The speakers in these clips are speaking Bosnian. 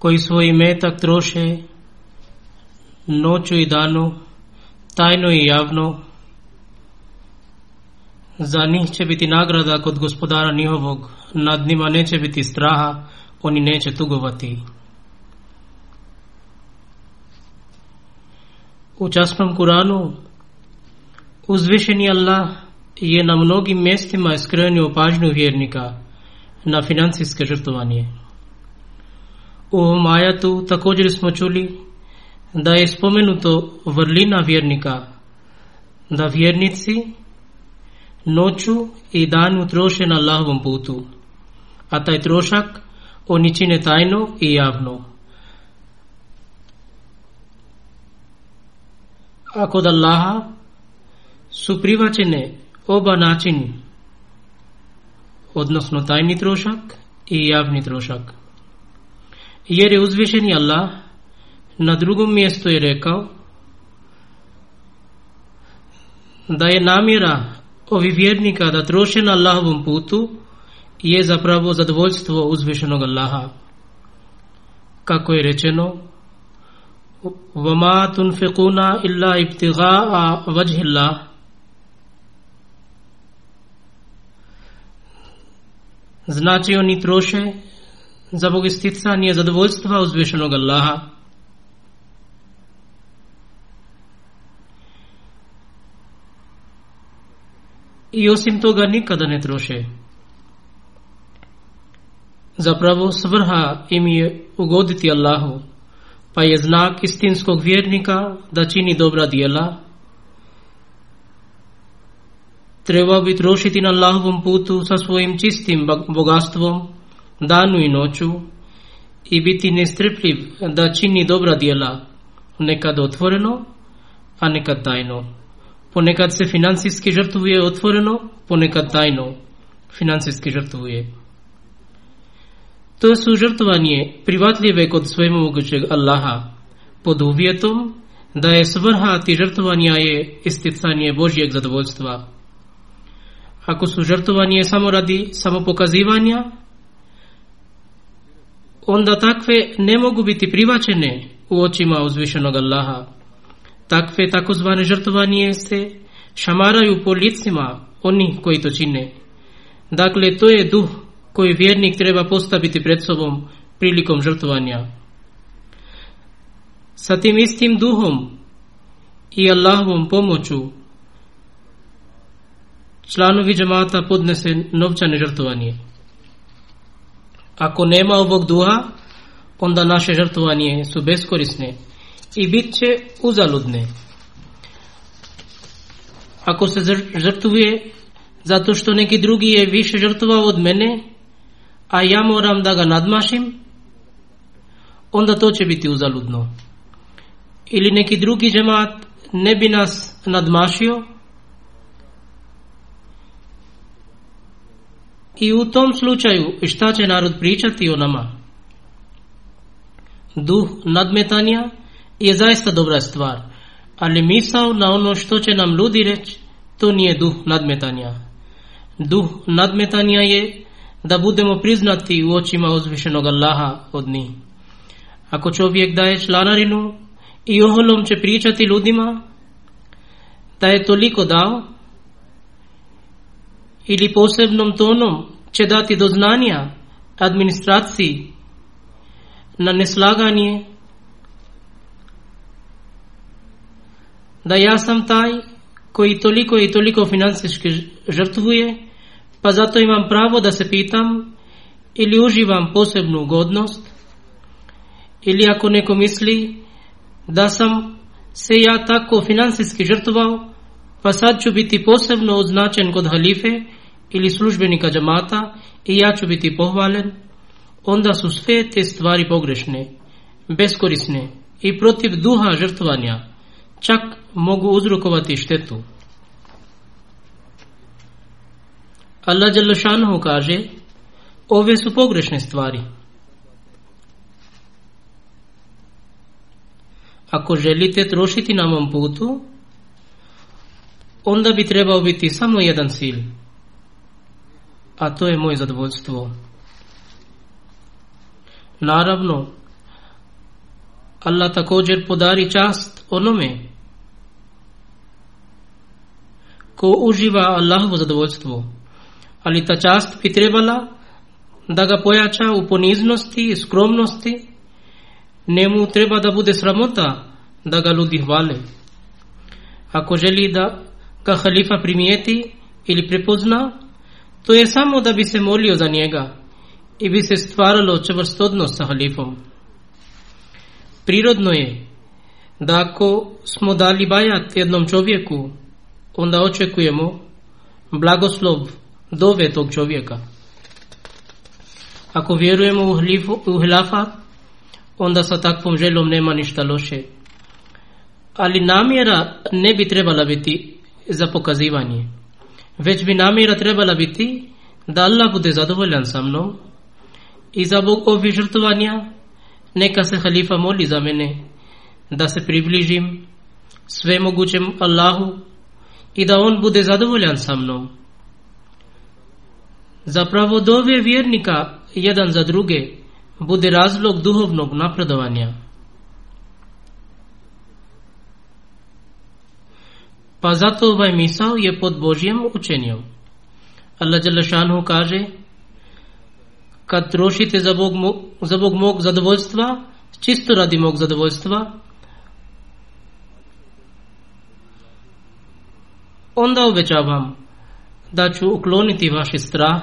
koji svoj metak troše noću i danu, tajno i javno. Za njih će biti nagrada kod gospodara njihovog, nad njima neće biti straha, oni neće tugovati. U časnom Kuranu uzvišeni Allah je na mnogim mjestima skrenio pažnju vjernika na financijske žrtovanje. U majatu također smo čuli da je spomenuto vrlina vjernika, da vjernici noću i danu troše na Allahovom putu, a taj trošak oni čine tajno i javno. A kod Allaha su privačene oba načini, odnosno tajni trošak i javni trošak. jer je uzvišeni Allah na drugom mjestu je rekao da je namjera ovih vjernika da troše na Allahovom putu je zapravo zadovoljstvo uzvišenog Allaha. Kako je rečeno, وَمَا تُنْفِقُونَ إِلَّا ابْتِغَاءَ وَجْهِ اللَّهِ Znači oni troše zbog isticanja zadovoljstva uzvišenog Allaha i osim toga nikada ne troše. Zapravo svrha im je ugoditi Allahu, pa je znak istinskog vjernika da čini dobra dijela. Treba bi trošiti na Allahovom putu sa svojim čistim bogatstvom, danu i noću i biti nestrpljiv da čini dobra djela, nekad otvoreno, a nekad tajno. Ponekad se financijski žrtvuje otvoreno, ponekad tajno financijski žrtvuje. To su žrtvovanje privatljive kod svemogućeg Allaha, pod uvjetom da je svrha ti žrtvovanja je isticanje Božjeg zadovoljstva. Ako su žrtvovanje samo radi samopokazivanja, onda takve ne mogu biti privačene u očima uzvišenog Allaha. Takve takozvane žrtvovanje se šamaraju po licima oni koji to čine. Dakle, to je duh koji vjernik treba postaviti pred sobom prilikom žrtvovanja. Sa tim istim duhom i Allahovom pomoću članovi džamata podnese novčane žrtovanje. Ако нема овог дуа, онда наше жртвување су бескорисни и бит ќе узалудни. Ако се жртвуе затоа што неки други е више жртва од мене, а ја морам да га надмашим, онда тоа ќе бити узалудно. Или неки други жемаат не би нас надмашио, I u tom slučaju šta će narod pričati o nama? Duh nadmetanja je zaista dobra stvar, ali misao na ono što će nam ljudi reći, to nije duh nadmetanja. Duh nadmetanja je da budemo priznati u očima uzvišenog Allaha od njih. Ako čovjek daje članarinu i oholom će pričati ljudima da je toliko dao, ili posebnom tonom će dati do znanja administraciji na neslaganje da ja sam taj koji toliko i toliko financijski žrtvuje, pa zato imam pravo da se pitam ili uživam posebnu godnost, ili ako neko misli da sam se ja tako financijski žrtvao, pa sad ću biti posebno označen kod halife, ili službenika džamata i ja ću biti pohvalen, onda su sve te stvari pogrešne, beskorisne i protiv duha žrtvanja čak mogu uzrokovati štetu. Allah Đalešanhu kaže, ove su pogrešne stvari. Ako želite trošiti na putu, onda bi trebao biti samo jedan cilj – a to je moje zadovoljstvo. Naravno, Allah također podari čast onome ko uživa Allahovo zadovoljstvo, ali ta čast bi trebala da ga pojača u poniznosti i skromnosti, njemu treba da bude sramota da ga ljudi hvale. Ako želi da ga halifa primijeti ili prepozna, to je samo da bi se molio za njega i bi se stvaralo čvrst sa halifom. Prirodno je da ako smo dali bajat jednom čovjeku, onda očekujemo blagoslov dove tog čovjeka. Ako vjerujemo u, hlifu, u onda sa takvom želom nema ništa loše. Ali namjera ne bi trebala biti za pokazivanje već bi namjera trebala biti da Allah bude zadovoljan sa mnom i za Bog ovih žrtvovanja neka se halifa moli za mene da se približim sve mogućem Allahu i da on bude zadovoljan sa mnom. Zapravo dove vjernika jedan za druge bude razlog duhovnog napredovanja. Pa zato ovaj misao je pod Božjem učenjem. Allah Đelešanu kaže kad trošite za Bog, mog, za Bog mog zadovoljstva, čisto radi mog zadovoljstva, onda obećavam da ću ukloniti vaš strah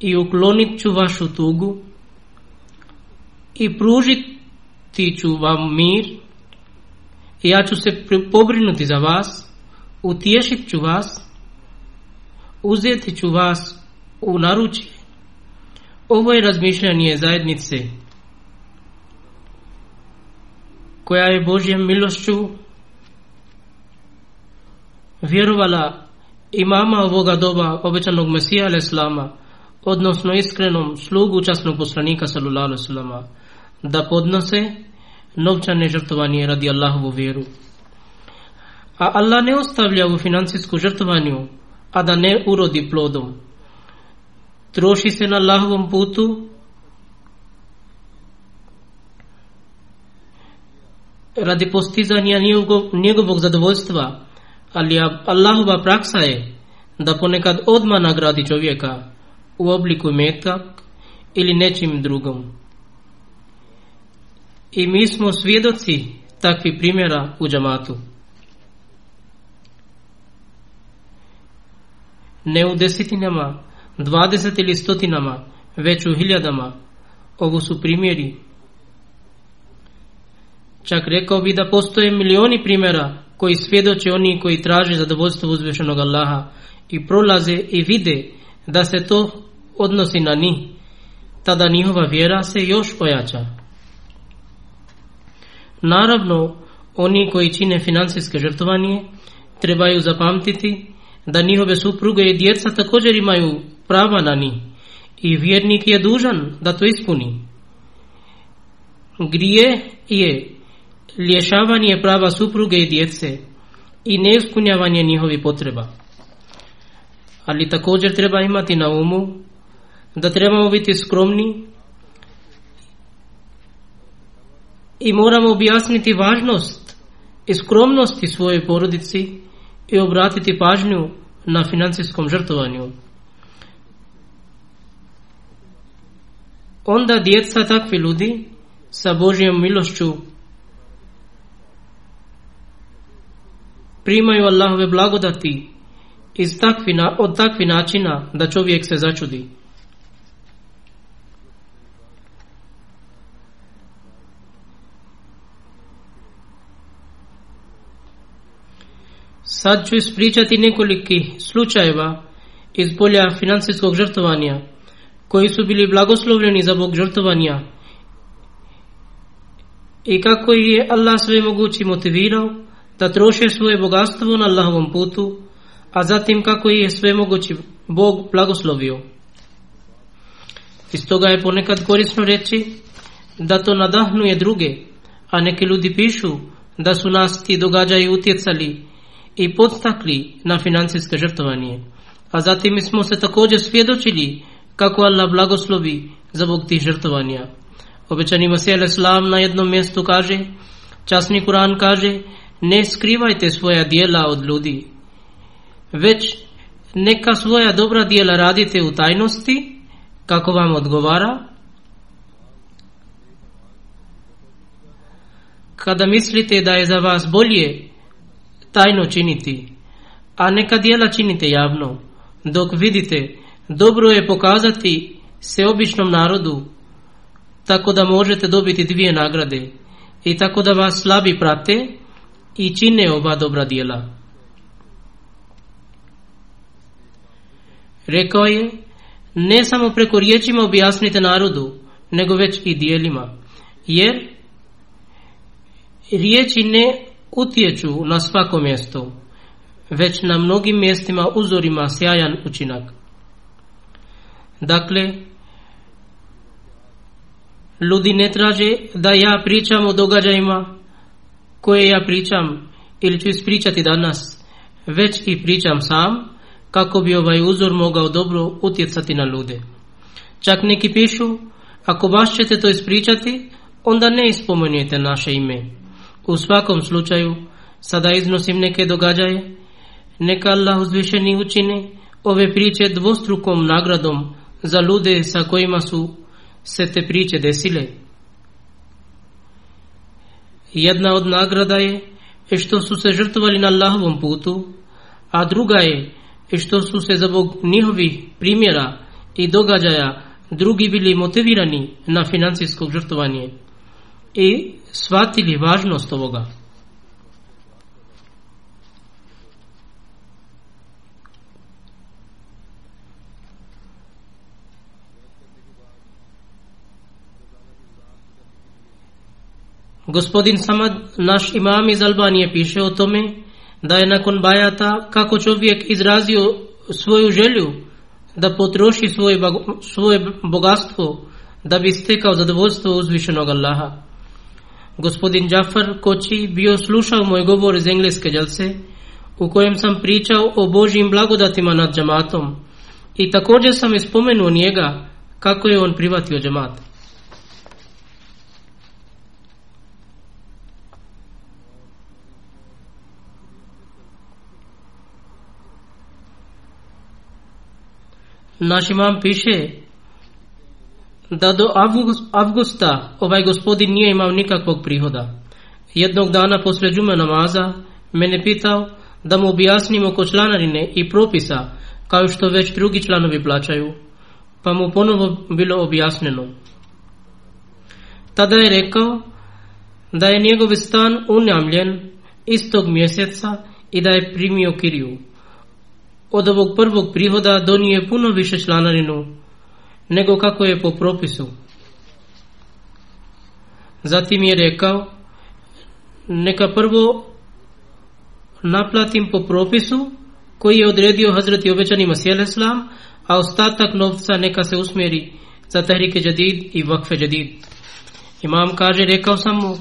i uklonit ću vašu tugu i pružiti ću vam mir i ja ću se pobrinuti za vas utješit ću vas, uzeti ću vas u naručje. Ovo je razmišljanje zajednice koja je Božjem milošću vjerovala imama ovoga doba obećanog Mesija islama odnosno iskrenom slugu časnog poslanika sallallahu alaihi da podnose novčane žrtovanje radi Allahovu vjeru. A Allah ne ostavlja u financijsku žrtvanju, a da ne urodi plodom. Troši se na Allahovom putu, radi postizanja njegovog zadovoljstva, ali Allahova praksa je da ponekad odmah nagradi čovjeka u obliku meka ili nečim drugom. I mi smo svjedoci takvih primjera u džamatu. ne u desetinama, dvadeset ili stotinama, već u hiljadama. Ovo su primjeri. Čak rekao bi da postoje milioni primjera koji svjedoče oni koji traže zadovoljstvo uzvišenog Allaha i prolaze i vide da se to odnosi na njih, tada njihova vjera se još pojača. Naravno, oni koji čine financijske žrtovanje trebaju zapamtiti da njihove supruge i djeca također imaju prava na njih i vjernik je dužan da to ispuni. Grije je lješavanje prava supruge i djece i ispunjavanje njihovih potreba. Ali također treba imati na umu da trebamo biti skromni i moramo objasniti važnost i skromnosti svojoj porodici i obratiti pažnju na financijskom žrtovanju. Onda djeca takvi ljudi sa Božijom milošću primaju Allahove blagodati iz takvi, od takvi načina da čovjek se začudi. Sad ću ispričati nekoliki slučajeva iz polja financijskog žrtvovanja koji su bili blagoslovljeni za Bog žrtvovanja i kako je Allah sve mogući motivirao da troše svoje bogatstvo na Allahovom putu, a zatim kako je sve mogući Bog blagoslovio. Iz toga je ponekad korisno reći da to nadahnuje druge, a neki ljudi pišu da su nas ti događaji utjecali i podstakli na financijske žrtvovanje. A zatim smo se također svjedočili kako Allah blagoslovi zbog tih žrtvovanja. Obećani Masih Islam na jednom mjestu kaže, časni Kur'an kaže, ne skrivajte svoja dijela od ljudi, već neka svoja dobra dijela radite u tajnosti, kako vam odgovara, kada mislite da je za vas bolje tajno činiti, a neka dijela činite javno, dok vidite, dobro je pokazati se običnom narodu, tako da možete dobiti dvije nagrade i tako da vas slabi prate i čine oba dobra dijela. Rekao je, ne samo preko riječima objasnite narodu, nego već i dijelima, jer riječi ne utječu na svako mjesto, već na mnogim mjestima uzorima sjajan učinak. Dakle, ljudi ne traže da ja pričam o događajima koje ja pričam ili ću ispričati danas, već i pričam sam kako bi ovaj uzor mogao dobro utjecati na ljude. Čak neki pišu, ako baš ćete to ispričati, onda ne ispomenujete naše ime. U svakom slučaju, sada iznosim neke događaje. Neka Allah uzvišeni učine ove priče dvostrukom nagradom za lude sa kojima su se te priče desile. Jedna od nagrada je što su se žrtvovali na Allahovom putu, a druga je što su se zbog njihovih primjera i događaja drugi bili motivirani na financijsko žrtvovanje i shvatili važnost ovoga. Gospodin Samad, naš imam iz Albanije, piše o tome da je nakon bajata kako čovjek izrazio svoju želju da potroši svoje, bogatstvo da bi stekao zadovoljstvo uzvišenog Allaha. Gospodin Džafar Koči bio slušao moj govor iz engleske dželse u kojem sam pričao o Božjim blagodatima nad džamatom i također sam spomenuo njega kako je on privatio džamat. Naš imam piše da do avgusta ovaj gospodin nije imao nikakvog prihoda. Jednog dana posle džume namaza mene pitao da mu objasnim oko članarine i propisa kao što već drugi članovi plaćaju, pa mu ponovo bilo objasneno. Tada je rekao da je njegov stan unamljen istog mjeseca i da je primio kiriju. Od ovog prvog prihoda donio je puno više članarinu nego kako je po propisu. Zatim je rekao, neka prvo naplatim po propisu koji je odredio Hazreti obećani Masijel Islam, a ostatak novca neka se usmjeri za tehrike jadid i vakfe jadid. Imam kaže, rekao sam mu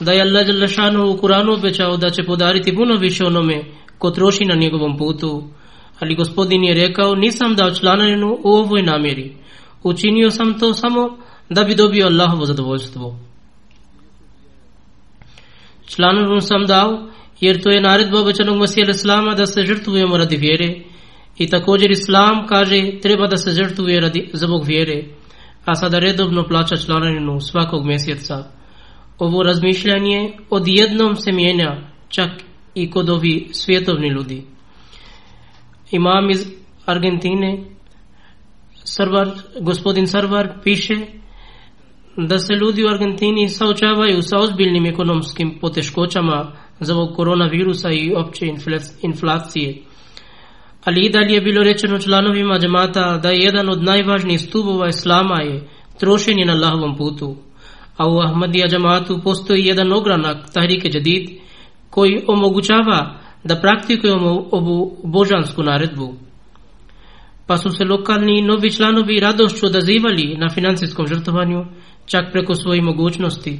da je Allah Đalešanu u Kuranu obećao da će podariti puno više onome ko troši na njegovom putu. Ali gospodin je rekao, nisam dao članarinu u ovoj namjeri, učinio sam to samo da bi dobio Allahovo zadovoljstvo. Članovom sam dao, jer to je naredba obećanog Masija Islama da se žrtvujemo radi vjere. I također Islam kaže treba da se žrtvuje radi, vjere, a sada redovno plaća članarinu svakog mjeseca. Ovo razmišljanje odjednom se mijenja čak i kod ovi svjetovni ljudi. Imam iz Argentine Sarbar gospodin Sarvar piše da se ljudi u Argentini saočavaju sa ozbiljnim ekonomskim poteškoćama zbog koronavirusa i opće inflacije. Ali i dalje je bilo rečeno članovima džemata da je jedan od najvažnijih stubova islama je trošenje na Allahovom putu. A u Ahmadija džematu postoji jedan ogranak tahrike koji omogućava da praktikujemo ovu božansku naredbu pa su se lokalni novi članovi radošću odazivali na financijskom žrtovanju, čak preko svojih mogućnosti.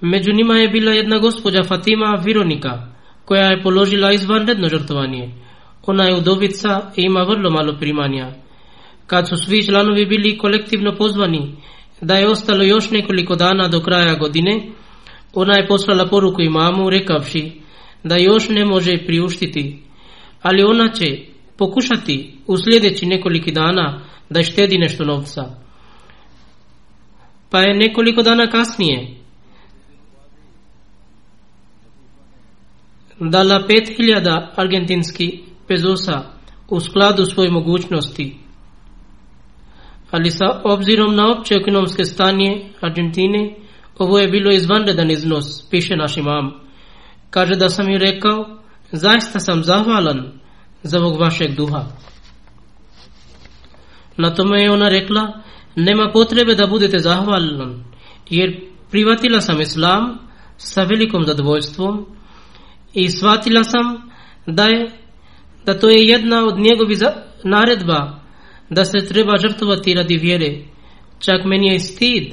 Među njima je bila jedna gospođa Fatima Vironika, koja je položila izvanredno žrtovanje. Ona je udovica i ima vrlo malo primanja. Kad su svi članovi bili kolektivno pozvani da je ostalo još nekoliko dana do kraja godine, ona je poslala poruku imamu rekavši da još ne može priuštiti, ali ona će pokušati u sljedeći nekoliko dana da štedi nešto novca. Pa je nekoliko dana kasnije dala 5000 argentinski pezosa u skladu svoje mogućnosti. Ali sa obzirom na opće ekonomske stanje Argentine, ovo je bilo izvanredan iznos, piše naš imam. Kaže da sam joj rekao, zaista sam zahvalan za vašeg duha. Na tome je ona rekla, nema potrebe da budete zahvalni, jer privatila sam islam sa velikom zadovoljstvom i shvatila sam da je da to je jedna od njegovih naredba da se treba žrtvovati radi vjere. Čak meni je stid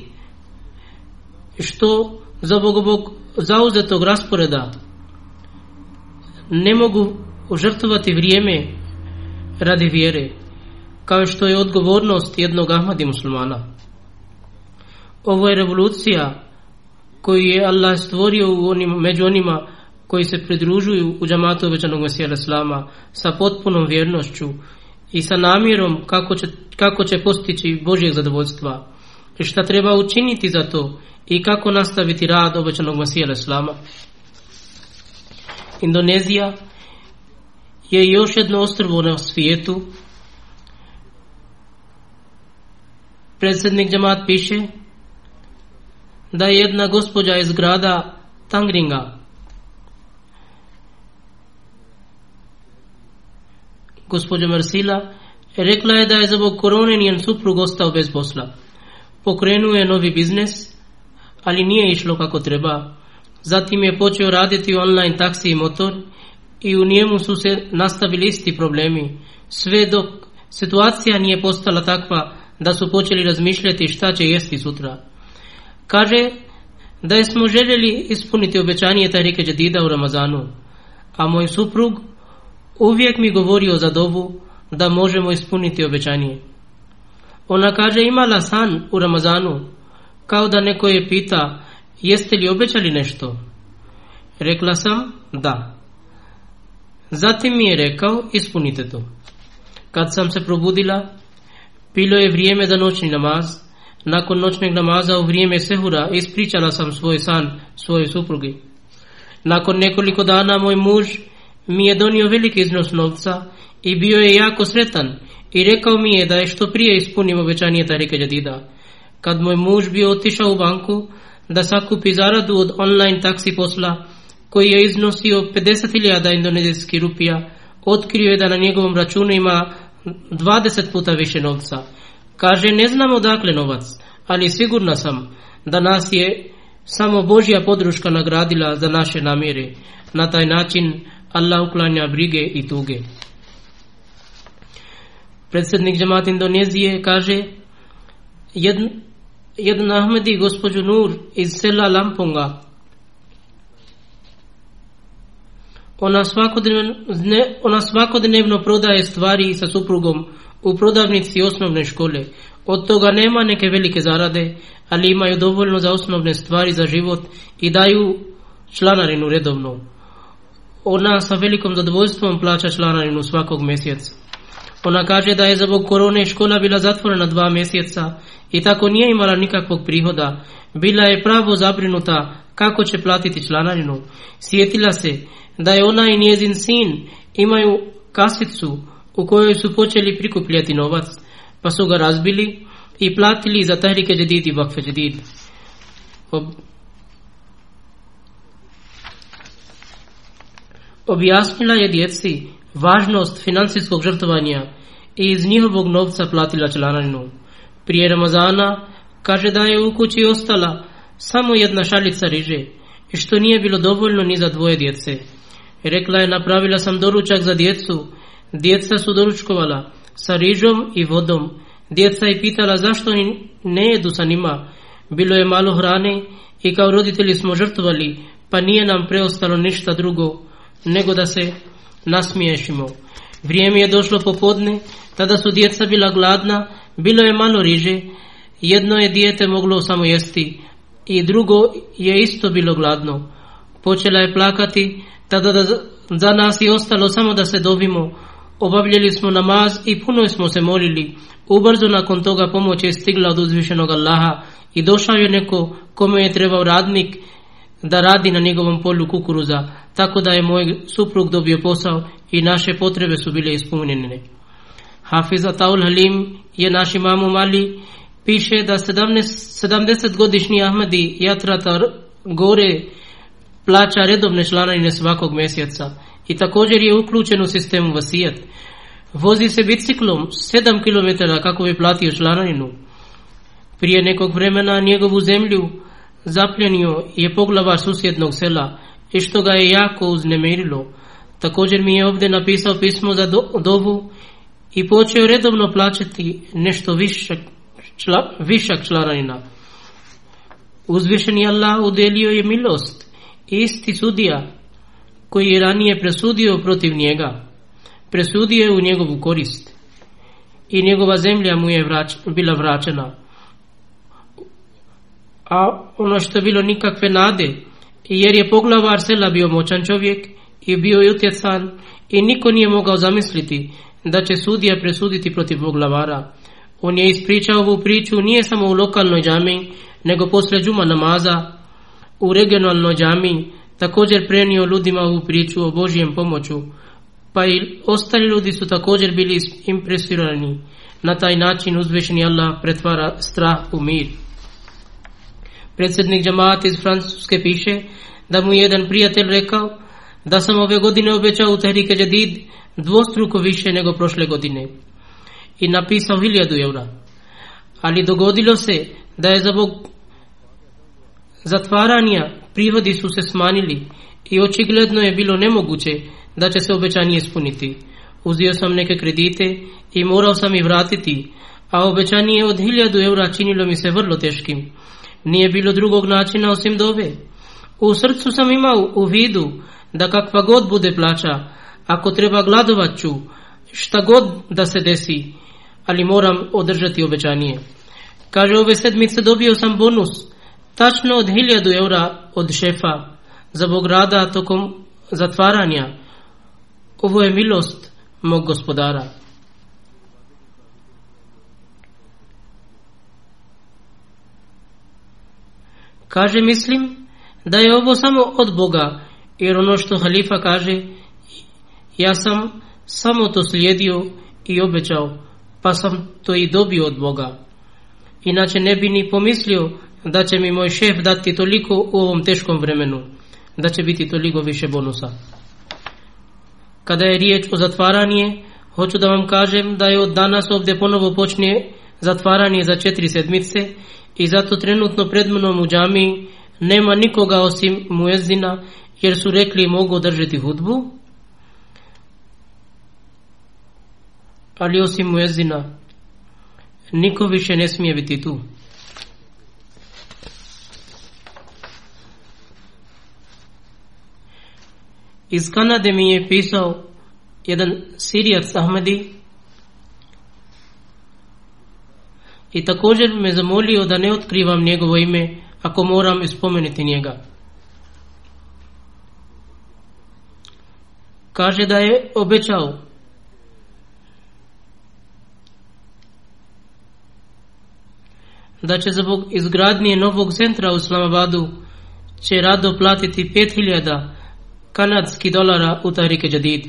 što za bog, zauzetog rasporeda ne mogu žrtvovati vrijeme radi vjere, kao što je odgovornost jednog Ahmadi muslimana. Ovo je revolucija koju je Allah stvorio u onim, među onima koji se pridružuju u džamatu obećanog Mesija Islama sa potpunom vjernošću i sa namjerom kako će, kako će postići Božjeg zadovoljstva i šta treba učiniti za to i kako nastaviti rad obećanog Mesija Islama. Indonezija je još jedno ostrvo na svijetu. Predsjednik džamat piše da je jedna gospođa iz grada Tangringa gospođa Marsila rekla je da je zbog korone njen suprug ostao bez posla. Pokrenuo je novi biznes, ali nije išlo kako treba. Zatim je počeo raditi online taksi i motor i u njemu su se nastavili isti problemi, sve dok situacija nije postala takva da su počeli razmišljati šta će jesti sutra. Kaže da smo željeli ispuniti obećanje rike dida u Ramazanu, a moj suprug uvijek mi govorio za dovu da možemo ispuniti obećanje. Ona kaže imala san u Ramazanu, kao da neko je pita jeste li obećali nešto. Rekla sam da. Zatim mi je rekao, ispunite to. Kad sam se probudila, bilo je vrijeme za noćni namaz. Nakon noćnog namaza u vrijeme sehura ispričala sam svoj san svoje suprugi. Nakon nekoliko dana moj muž mi je donio veliki iznos novca i bio je jako sretan i rekao mi je da je što prije ispunim obećanje tarike Jadida. Kad moj muž bio otišao u banku da sakupi zaradu od online taksi posla, koji je iznosio 50.000 indonezijskih rupija, otkrio je da na njegovom računu ima 20 puta više novca. Kaže, ne znam odakle novac, ali sigurna sam da nas je samo Božja podrška nagradila za naše namjere. Na taj način Allah uklanja brige i tuge. Predsjednik žemati Indonezije kaže jedan Ahmedi gospođu Nur iz sela Lamponga Ona svakodnevno, prodaje stvari sa suprugom u prodavnici osnovne škole. Od toga nema neke velike zarade, ali imaju dovoljno za osnovne stvari za život i daju članarinu redovnu. Ona sa velikom zadovoljstvom plaća članarinu svakog mjeseca. Ona kaže da je zbog korone škola bila zatvorena dva mjeseca i tako nije imala nikakvog prihoda. Bila je pravo zabrinuta kako će platiti članarinu. Sjetila se da je ona i njezin sin imaju kasicu u kojoj su počeli prikupljati novac, pa su ga razbili i platili za tahrike džedid i vakfe džedid. Objasnila je djeci važnost financijskog žrtvovanja i iz njihovog novca platila članarinu. Prije Ramazana kaže da je u kući ostala samo jedna šalica riže, što nije bilo dovoljno ni za dvoje djece. Rekla je, napravila sam doručak za djecu. Djeca su doručkovala sa rižom i vodom. Djeca je pitala zašto ne jedu sa njima. Bilo je malo hrane i kao roditelji smo žrtvovali, pa nije nam preostalo ništa drugo nego da se nasmiješimo. Vrijeme je došlo popodne, tada su djeca bila gladna, bilo je malo riže, jedno je dijete moglo samo jesti i drugo je isto bilo gladno. Počela je plakati, tada da za nas je ostalo samo da se dobimo. Obavljali smo namaz i puno smo se molili. Ubrzo nakon toga pomoć je stigla od uzvišenog Allaha i došao je neko kome je trebao radnik da radi na njegovom polju kukuruza, tako da je moj suprug dobio posao i naše potrebe su bile ispunjene. Hafiz Ataul Halim je naš imam Mali piše da 70-godišnji Ahmadi Jatra Gore plaća redovne članarine svakog mjeseca i također je uključen u sistem vasijet. Vozi se biciklom 7 km kako bi platio članarinu. Prije nekog vremena njegovu zemlju zapljenio je poglava susjednog sela i što ga je jako uznemirilo. Također mi je ovdje napisao pismo za dobu i počeo redovno plaćati nešto višak, čla, višak članarina. Uzvišeni Allah udelio je milost isti sudija koji je ranije presudio protiv njega, presudio je u njegovu korist i njegova zemlja mu je bila vraćena. A ono što je bilo nikakve nade, jer je poglavar sela bio moćan čovjek i bio je utjecan i niko nije mogao zamisliti da će sudija presuditi protiv poglavara. On je ispričao ovu priču nije samo u lokalnoj džami, nego posle džuma namaza u regionalnoj džamiji također prenio ljudima ovu priču o Božijem pomoću, pa i ostali ljudi su također bili impresionirani. Na taj način uzvišeni Allah pretvara strah u mir. Predsjednik džamaata iz Francuske piše da mu jedan prijatelj rekao da sam ove godine obećao u Tehrike Jadid dvostruko više nego prošle godine i napisao hiljadu eura. Ali dogodilo se da je zbog zatvaranja prihodi su se smanili i očigledno je bilo nemoguće da će se obećanje ispuniti. Uzio sam neke kredite i morao sam ih vratiti, a obećanje od hiljadu eura činilo mi se vrlo teškim. Nije bilo drugog načina osim dove. U srcu sam imao u vidu da kakva god bude plaća, ako treba gladovat ću, šta god da se desi, ali moram održati obećanje. Kaže, ove sedmice dobio sam bonus, tačno od hiljadu eura od šefa zbog rada tokom zatvaranja. Ovo je milost mog gospodara. Kaže, mislim da je ovo samo od Boga, jer ono što halifa kaže, ja sam samo to slijedio i obećao, pa sam to i dobio od Boga. Inače ne bi ni pomislio da će mi moj šef dati toliko u ovom teškom vremenu, da će biti toliko više bonusa. Kada je riječ o zatvaranje, hoću da vam kažem da je od danas ovdje ponovo počne zatvaranje za četiri sedmice i zato trenutno pred mnom u džami nema nikoga osim Muezzina jer su rekli mogu držati hudbu ali osim mujezina, niko više ne smije biti tu Iz Kanade mi je pisao jedan sirijac Ahmedi i također me zamolio da ne otkrivam njegovo ime ako moram spomenuti njega. Kaže da je obećao da će zbog izgradnje novog centra u Islamabadu će rado platiti 5000 Kanadski dolara u Tahrike Jadid.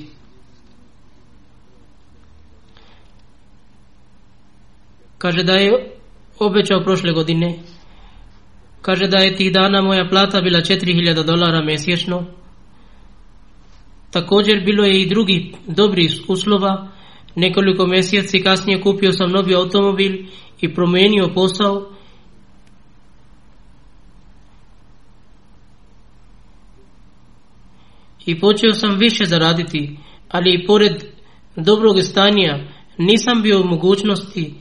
Kaže da je obećao prošle godine. Kaže da je tih dana moja plata bila 4000 dolara mjesečno. Također bilo je i drugi dobrih uslova. Nekoliko mjeseci kasnije kupio sam novi automobil i promijenio posao i počeo sam više zaraditi, ali i pored dobrog stanja nisam bio u mogućnosti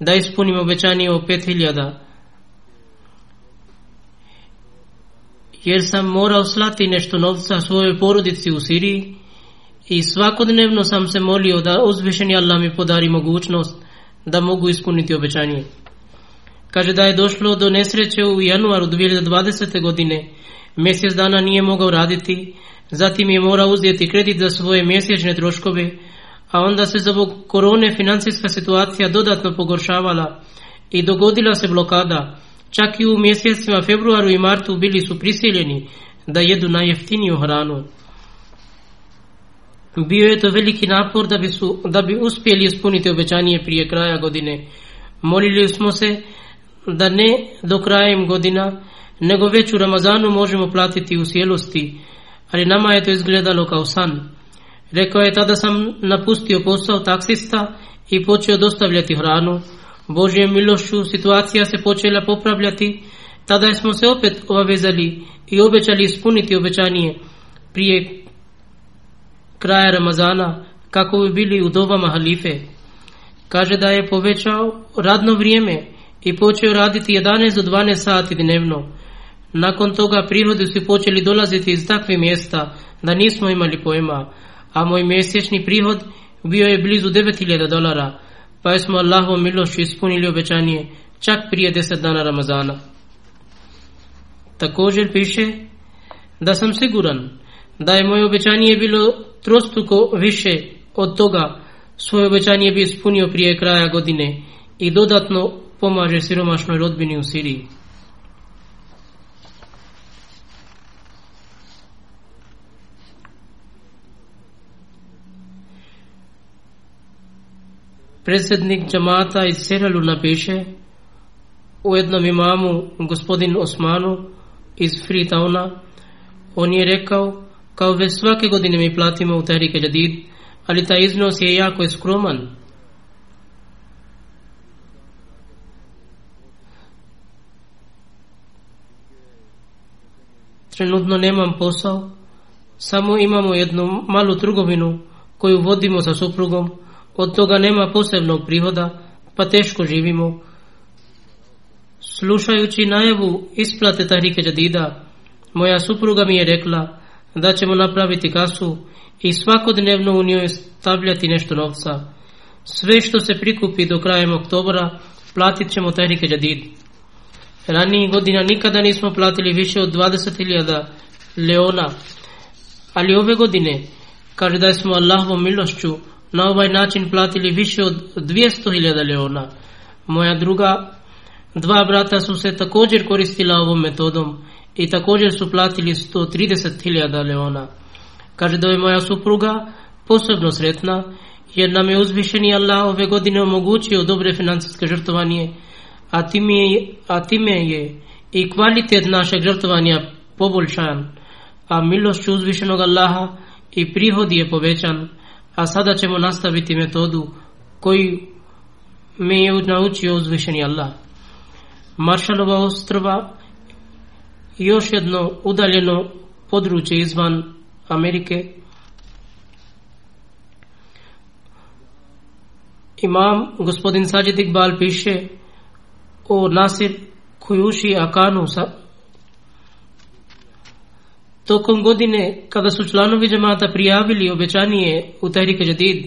da ispunim obećanje o pet hiljada. Jer sam morao slati nešto novca svojoj porodici u Siriji i svakodnevno sam se molio da uzvišeni Allah mi podari mogućnost da mogu ispuniti obećanje. Kaže da je došlo do nesreće u januaru 2020. godine, mjesec dana nije mogao raditi, Zatim je morao uzeti kredit za svoje mjesečne troškove, a onda se zbog korone financijska situacija dodatno pogoršavala i dogodila se blokada. Čak i u mjesecima februaru i martu bili su prisiljeni da jedu najjeftiniju hranu. Bio je to veliki napor da bi, su, da bi uspjeli ispuniti obećanje prije kraja godine. Molili smo se da ne do krajem godina, nego već u Ramazanu možemo platiti u cijelosti ali nama je to izgledalo kao san. Rekao je tada sam napustio posao taksista i počeo dostavljati hranu. Božje milošću situacija se počela popravljati. Tada smo se opet obavezali i obećali ispuniti obećanje prije kraja Ramazana kako bi bili u dobama halife. Kaže da je povećao radno vrijeme i počeo raditi 11 do 12 sati dnevno. Nakon toga prirodi su počeli dolaziti iz takvih mjesta da nismo imali pojma, a moj mjesečni prihod bio je blizu 9000 dolara, pa smo Allahu milošću ispunili obećanje čak prije 10 dana Ramazana. Također piše da sam siguran da je moje obećanje bilo trostruko više od toga svoje obećanje bi ispunio prije kraja godine i dodatno pomaže siromašnoj rodbini u Siriji. Predsjednik džamata iz Seralu napiše u jednom imamu Gospodin Osmanu iz Freetowna on je rekao kao već svake godine mi platimo u Tehrike Jadid ali taj iznos je jako skroman trenutno nemam posao samo imamo jednu malu trgovinu koju vodimo sa suprugom od toga nema posebnog prihoda, pa teško živimo. Slušajući najavu isplate Tahrike Jadida, moja supruga mi je rekla da ćemo napraviti kasu i svakodnevno u njoj stavljati nešto novca. Sve što se prikupi do kraja oktobra, platit ćemo Tahrike Jadid. Ranijih godina nikada nismo platili više od 20.000 leona, ali ove godine, kada da smo Allahovom milošću na ovaj način platili više od hiljada leona. Moja druga dva brata su se također koristila ovom metodom i također su platili hiljada leona. Kaže da je moja supruga posebno sretna jer nam je uzvišeni Allah ove godine omogućio dobre financijske žrtovanje, a time je, a time je i kvalitet našeg žrtovanja poboljšan, a milošću uzvišenog Allaha i prihod je povećan a sada ćemo nastaviti metodu koju mi je naučio uzvišeni Allah. Maršalova ostrva još jedno udaljeno područje izvan Amerike. Imam gospodin Sajid Iqbal piše o Nasir Kujuši Akanu Tokom godine kada su članovi džemata prijavili obećanije u Tehrike Jadid,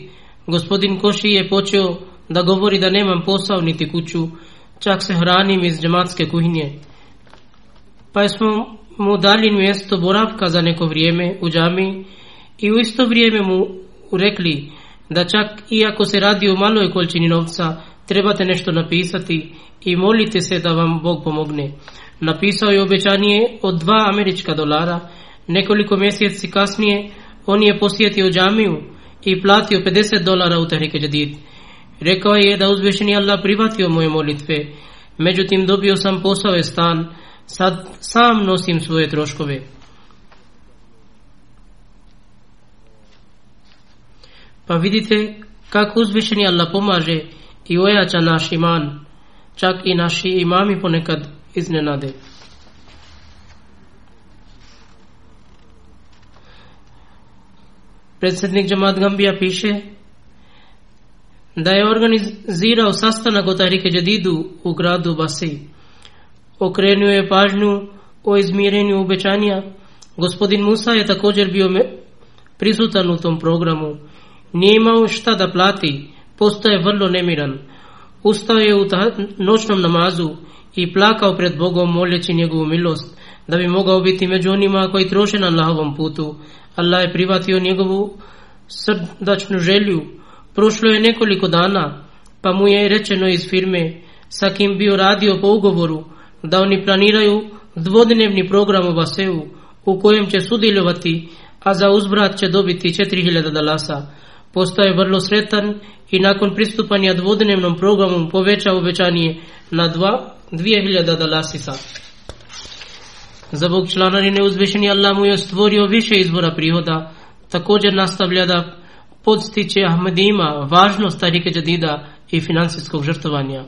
gospodin Koši je počeo da govori da nemam posao niti kuću, čak se hranim iz džematske kuhinje. Pa smo mu dali mjesto boravka za neko vrijeme u džami i u isto vrijeme mu rekli da čak iako se radi o maloj količini novca, trebate nešto napisati i molite se da vam Bog pomogne. Napisao je obećanje od dva američka dolara, Nekoliko mjeseci kasnije on je posjetio džamiju i platio 50 dolara u Tehrike Jadid. Rekao je da uzvišeni Allah privatio moje molitve, međutim dobio sam posao i stan, sad sam nosim svoje troškove. Pa vidite kako uzvišeni Allah pomaže i ojača naš iman, čak i naši imami ponekad iznenade. نوشن ناز ہلاک مول گیلو دبی موغ میم کو لہوم پوت Allah je privatio njegovu srdačnu želju. Prošlo je nekoliko dana, pa mu je rečeno iz firme sa kim bio radio po ugovoru da oni planiraju dvodnevni program u Vaseu u kojem će sudjelovati, a za uzbrat će dobiti 4000 dalasa. Postao je vrlo sretan i nakon pristupanja dvodnevnom programu poveća obećanje na 2000 dalasisa. Zbog članarine uzvišeni Allah mu je stvorio više izbora prihoda, također nastavlja da podstiče Ahmedima važnost Tarike Jadida i financijskog žrtovanja.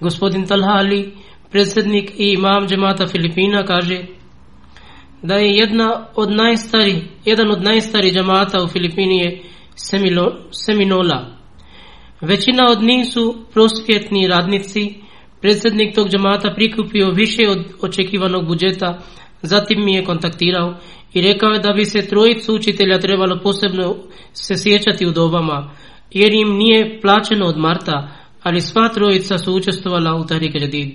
Gospodin Talha Ali, predsjednik i imam džemata Filipina, kaže da je jedna od najstari, jedan od najstarijih džamata u Filipini je Seminola. Većina od njih su prosvjetni radnici Predsjednik tog džamata prikupio više od očekivanog budžeta, zatim mi je kontaktirao i rekao je da bi se trojicu učitelja trebalo posebno se sjećati u dobama, jer im nije plaćeno od marta, ali sva trojica su učestvovala u Tahrik Jadid.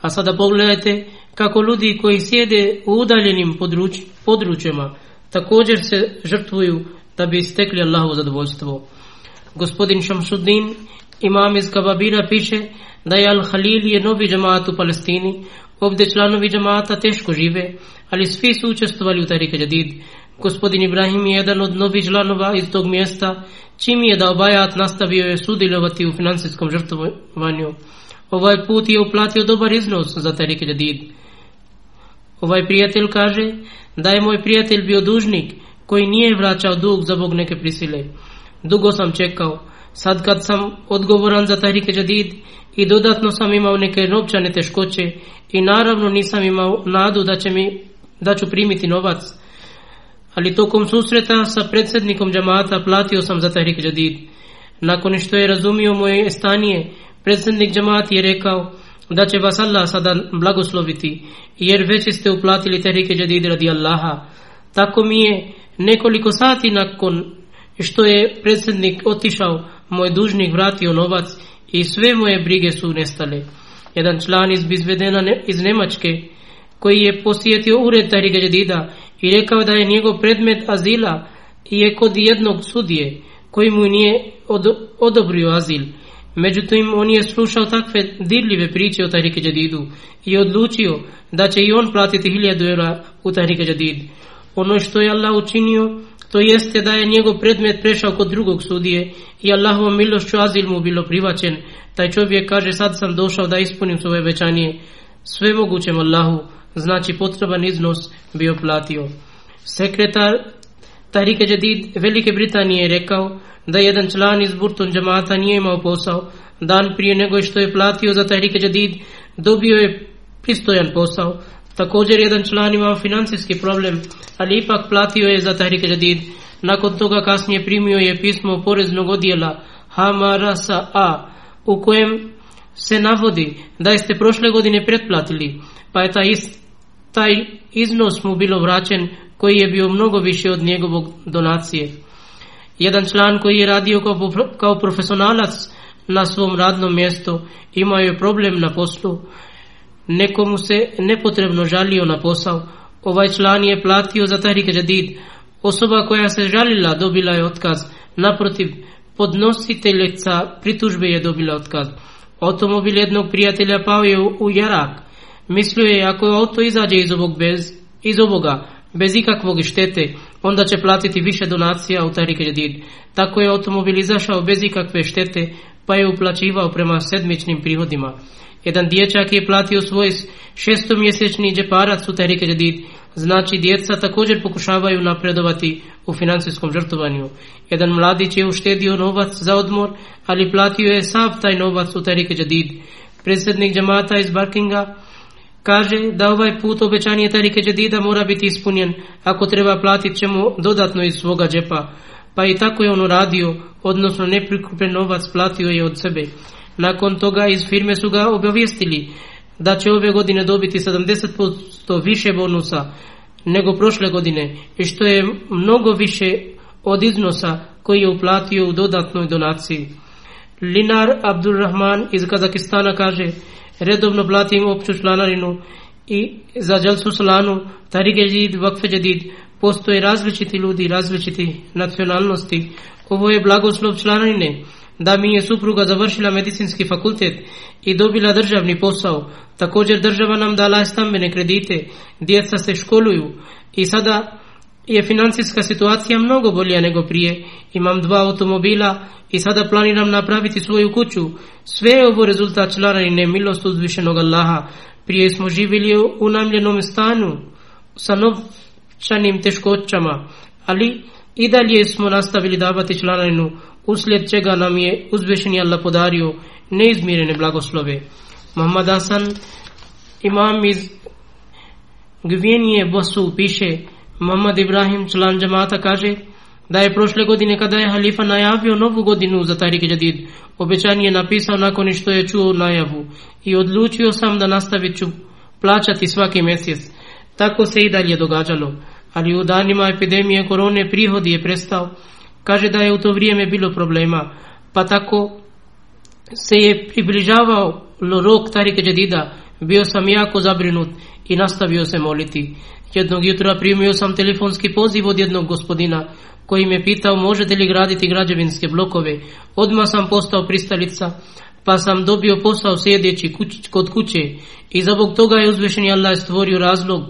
A sada pogledajte kako ljudi koji sjede u udaljenim područ, područjima također se žrtvuju da bi stekli Allahu zadovoljstvo. Gospodin Šamšuddin imam iz Kababira piše da je al je novi džamaat u Palestini. Ovdje članovi džamaata teško žive, ali svi su učestvovali u Jadid. Gospodin Ibrahim je jedan od novih članova iz tog mjesta, čim je da obajat nastavio je sudjelovati u financijskom žrtvovanju. Ovaj put je uplatio dobar iznos za Tarik Jadid. Ovaj prijatelj kaže da je moj prijatelj bio dužnik koji nije vraćao dug zbog neke prisile. Dugo sam čekao, Sad kad sam odgovoran za Tahrike Jadid i dodatno sam imao neke novčane teškoće i naravno nisam imao nadu da, da ću primiti novac. Ali tokom susreta sa predsjednikom džamata platio sam za Tahrike Jadid. Nakon što je razumio moje stanije, predsjednik džamati je rekao da će vas Allah sada blagosloviti, jer već ste uplatili Tahrike Jadid radi Allaha. Tako mi je nekoliko sati nakon što je predsjednik otišao, mu je dužnik vratio novac i sve moje brige su nestale. Jedan član iz Bizvedena iz Nemačke koji je posjetio ured Tariga Jadida i rekao da je njegov predmet azila i je kod jednog sudije koji mu nije odobrio azil. Međutim, on je slušao takve dirljive priče o Tahrike Jadidu i odlučio da će i on platiti hiljadu eura u Tahrike Jadid. Ono što je Allah učinio to jeste da je njegov predmet prešao kod drugog sudije i Allahovom milošću azil mu bilo privaćen, taj čovjek kaže sad sam došao da ispunim svoje obećanje, sve mogućem Allahu, znači potreban iznos bio platio. Sekretar Tarike Jadid Velike Britanije je rekao da jedan član iz Burton džamata nije imao posao, dan prije nego što je platio za Tahrike Jadid, dobio je pristojan posao, Također jedan član imao financijski problem, ali ipak platio je za Tahrik Jadid. Nakon toga kasnije primio je pismo poreznog odjela Hamarasa A, u kojem se navodi da ste prošle godine pretplatili, pa je taj, taj iznos mu bilo vraćen koji je bio mnogo više od njegovog donacije. Jedan član koji je radio kao, kao profesionalac na svom radnom mjestu imao je problem na poslu, Nekomu se nepotrebno žalio na posao. Ovaj član je platio za tarike Jadid. Osoba koja se žalila dobila je otkaz. Naprotiv, podnositeljica pritužbe je dobila otkaz. Automobil jednog prijatelja pao je u jarak. Mislio je ako auto izađe iz, ovog bez, iz ovoga, bez ikakvog štete, onda će platiti više donacija u Tarik Jadid. Tako je automobil izašao bez ikakve štete, pa je uplaćivao prema sedmičnim prihodima. Jedan dječak je platio svoj šestomjesečni džeparac u Tehrike Jadid. Znači, djeca također pokušavaju napredovati u financijskom žrtovanju. Jedan mladić je uštedio novac za odmor, ali platio je sav taj novac u Tehrike Jadid. Predsjednik džamata iz Barkinga kaže da ovaj put obećanje Tehrike Jadida mora biti ispunjen. Ako treba platit ćemo dodatno iz svoga džepa. Pa i tako je on uradio, odnosno neprikupen novac platio je od sebe. Nakon toga iz firme su ga obavijestili da će ove godine dobiti 70% više bonusa nego prošle godine i što je mnogo više od iznosa koji je uplatio u dodatnoj donaciji. Linar Abdulrahman iz Kazakistana kaže redovno platim opću članarinu i za Jalsu Solanu, Žid, postoje različiti ljudi različiti nacionalnosti. Ovo je blagoslov članarine da mi je supruga završila medicinski fakultet i dobila državni posao. Također država nam dala stambene kredite, djeca se školuju i sada je financijska situacija mnogo bolja nego prije. Imam dva automobila i sada planiram napraviti svoju kuću. Sve je ovo rezultat članarine milost uzvišenog Allaha. Prije smo živjeli u unamljenom stanu sa novčanim teškoćama, ali i dalje smo nastavili davati članarinu uslijed čega nam je uzvišeni Allah podario neizmjerene blagoslove. Muhammad Hasan, imam iz Gvijenije Bosu piše, Muhammad Ibrahim član džamata kaže da je prošle godine kada je halifa najavio novu godinu za Tarik Jadid, obećanje je napisao nakon što je čuo najavu i odlučio sam da nastavit ću plaćati svaki mjesec. Tako se i dalje događalo, ali u danima epidemije korone prihodi je prestao, Kaže da je u to vrijeme bilo problema, pa tako se je približavao rok Tarike Đedida, bio sam jako zabrinut i nastavio se moliti. Jednog jutra primio sam telefonski poziv od jednog gospodina koji me pitao možete li graditi građevinske blokove. Odmah sam postao pristalica, pa sam dobio posao sjedeći kod kuće i zbog toga je uzvišeni Allah stvorio razlog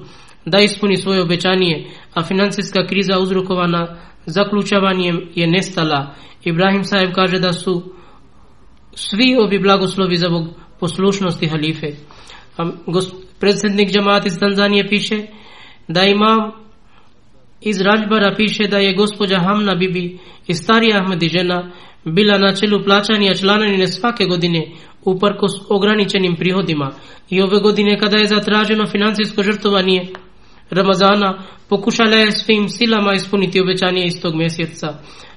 da ispuni svoje obećanje, a financijska kriza uzrokovana zaključavanjem je nestala. Ibrahim saheb kaže da su svi ovi blagoslovi zbog poslušnosti halife. Predsjednik džamata iz Tanzanije piše da imam iz Rađbara piše da je gospođa Hamna Bibi i starija Ahmedi žena bila na čelu plaćanja članarine svake godine uprkos ograničenim prihodima i ove godine kada je zatraženo financijsko žrtovanje Ramazana pokušala je svim silama ispuniti obećanje tog mjeseca,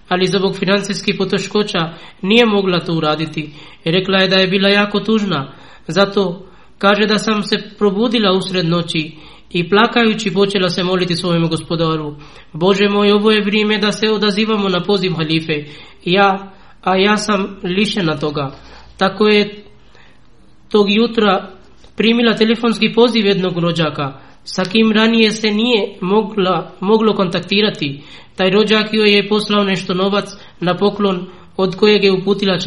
ali zbog financijskih poteškoća nije mogla to uraditi. Rekla je da je bila jako tužna, zato kaže da sam se probudila usred noći i plakajući počela se moliti svojemu gospodaru. Bože moj, ovo je vrijeme da se odazivamo na poziv halife, ja, a ja sam lišena toga. Tako je tog jutra primila telefonski poziv jednog rođaka, sa kim ranije se nije moglo kontaktirati, taj rođak joj je poslao nešto novac na poklon od kojeg je uputila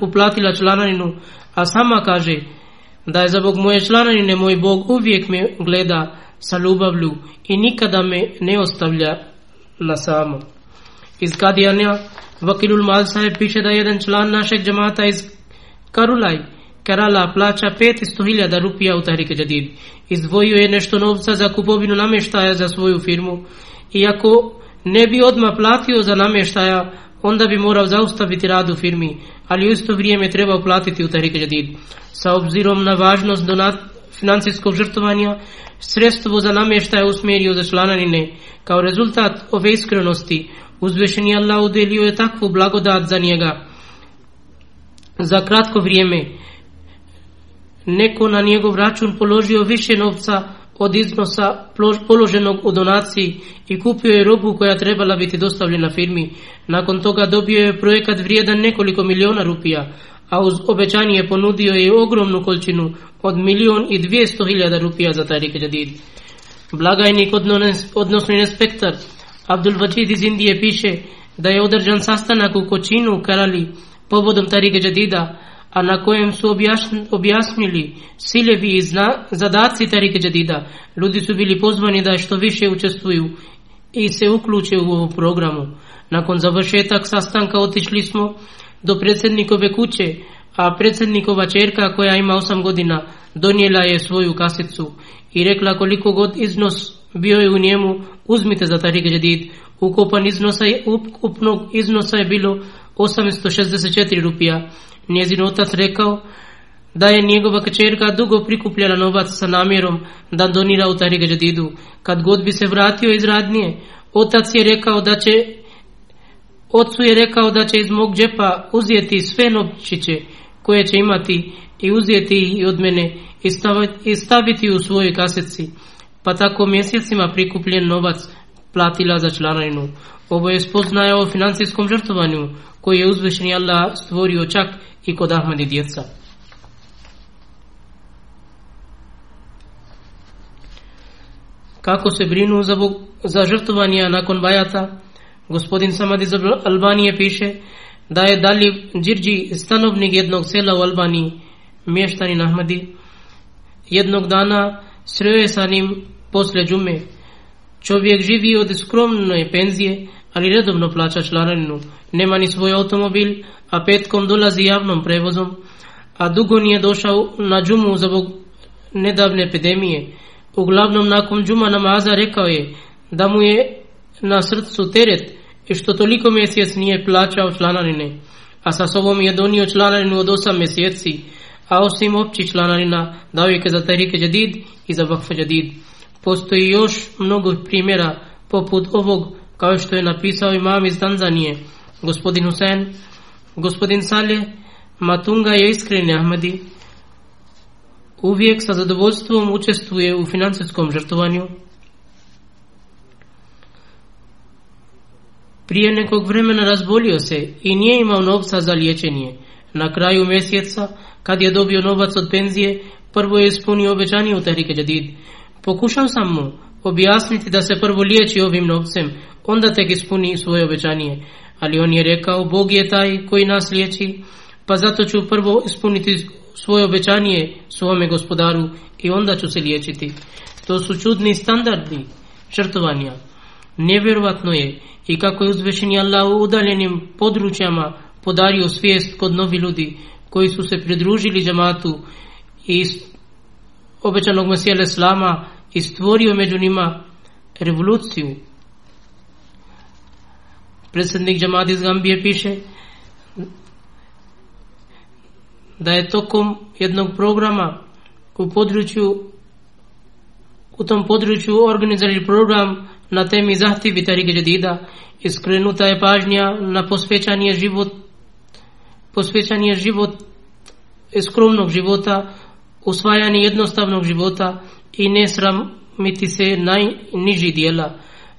uplatila članarinu, a sama kaže da je zbog moje članarine moj Bog uvijek me gleda sa ljubavlju i nikada me ne ostavlja na samo. Iz Kadijanja Vakilul Mal piše da jedan član našeg džamata iz Karulaj Kerala plaća 500.000 rupija u Tahrike Jadid. Izdvojio je nešto novca za kupovinu namještaja za svoju firmu. Iako ne bi odmah platio za namještaja, onda bi morao zaustaviti rad u firmi, ali u isto vrijeme trebao platiti u Tahrike Jadid. Sa obzirom na važnost donat financijskog žrtvovanja, sredstvo za namještaja usmjerio za članarine Kao rezultat ove iskrenosti, uzvešeni Allah udelio je takvu blagodat za njega. Za kratko vrijeme, neko na njegov račun položio više novca od iznosa položenog u donaciji i kupio je robu koja trebala biti dostavljena firmi. Nakon toga dobio je projekat vrijedan nekoliko miliona rupija, a uz obećanje ponudio je ogromnu količinu od milion i dvijesto hiljada rupija za Tarik Jadid. Blagajnik, odnosno inspektor Abdul Vajid iz Indije piše da je održan sastanak u Kočinu u Karali povodom Tarike Jadida, a na kojem su objasnili ciljevi i zadaci Tarike Đadida. Ljudi su bili pozvani da što više učestvuju i se uključe u ovu programu. Nakon završetak sastanka otišli smo do predsjednikove kuće, a predsjednikova čerka koja ima 8 godina donijela je svoju kasicu i rekla koliko god iznos bio je u njemu, uzmite za Tarik Đedid. Ukupan iznosa je, ukupnog iznosa je bilo 864 rupija. Njezin otac rekao da je njegova kćerka dugo prikupljala novac sa namjerom da donira u Tahrik Jadidu. Kad god bi se vratio iz radnije, otac je rekao da će Otcu je rekao da će iz mog džepa uzeti sve novčiće koje će imati i uzeti i od mene i staviti u svojoj kaseci. Pa tako mjesecima prikupljen novac platila za članarinu. Ovo je spoznaja o financijskom žrtovanju koji je uzvišeni Allah stvorio čak i kod Ahmedi djeca. Kako se brinu za, Bog, za žrtvovanja nakon bajata, gospodin Samad iz Albanije piše da je Dalib Đirđi stanovnik jednog sela u Albaniji, mještani Ahmadi. Jednog dana sreo je sa njim posle džume. Čovjek živi od skromne penzije, ali redovno plaća članarinu. Nema ni svoj automobil, a petkom dolazi javnom prevozom, a dugo nije došao na džumu zbog nedavne epidemije. Uglavnom nakon džuma namaza rekao je da mu je na srcu teret i što toliko mjesec nije plaćao članarine, a sa sobom je donio članarinu od osam mjeseci, a osim opći članarina dao je za Tarike Jadid i za Vakfa Jadid. Postoji još mnogo primjera poput ovog kao što je napisao imam iz Tanzanije, gospodin Husein Gospodin Saleh Matunga je iskreni Ahmadi. Uvijek sa zadovoljstvom učestvuje u financijskom žrtovanju. Prije nekog vremena razbolio se i nije imao novca za liječenje. Na kraju mjeseca, kad je dobio novac od penzije, prvo je ispunio obećanje u Tehrike Jadid. Pokušao sam mu objasniti da se prvo liječi ovim novcem, onda tek ispuni svoje obećanje. Ali on je rekao, Bog je taj koji nas liječi, pa zato ću prvo ispuniti svoje obećanje svome gospodaru i onda ću se liječiti. To su čudni standardi žrtovanja. Nevjerojatno je i kako je uzvešeni Allah u udaljenim područjama podario svijest kod novi ljudi koji su se pridružili džamatu i obećanog Mesijela slama i stvorio među njima revoluciju predsjednik iz Gambije piše da je tokom jednog programa u području u tom području organizirani program na temi zahtjevi Tarike Jadida iskrenuta je pažnja na posvećanje život život skromnog života usvajanje jednostavnog života i ne sramiti se najniži dijela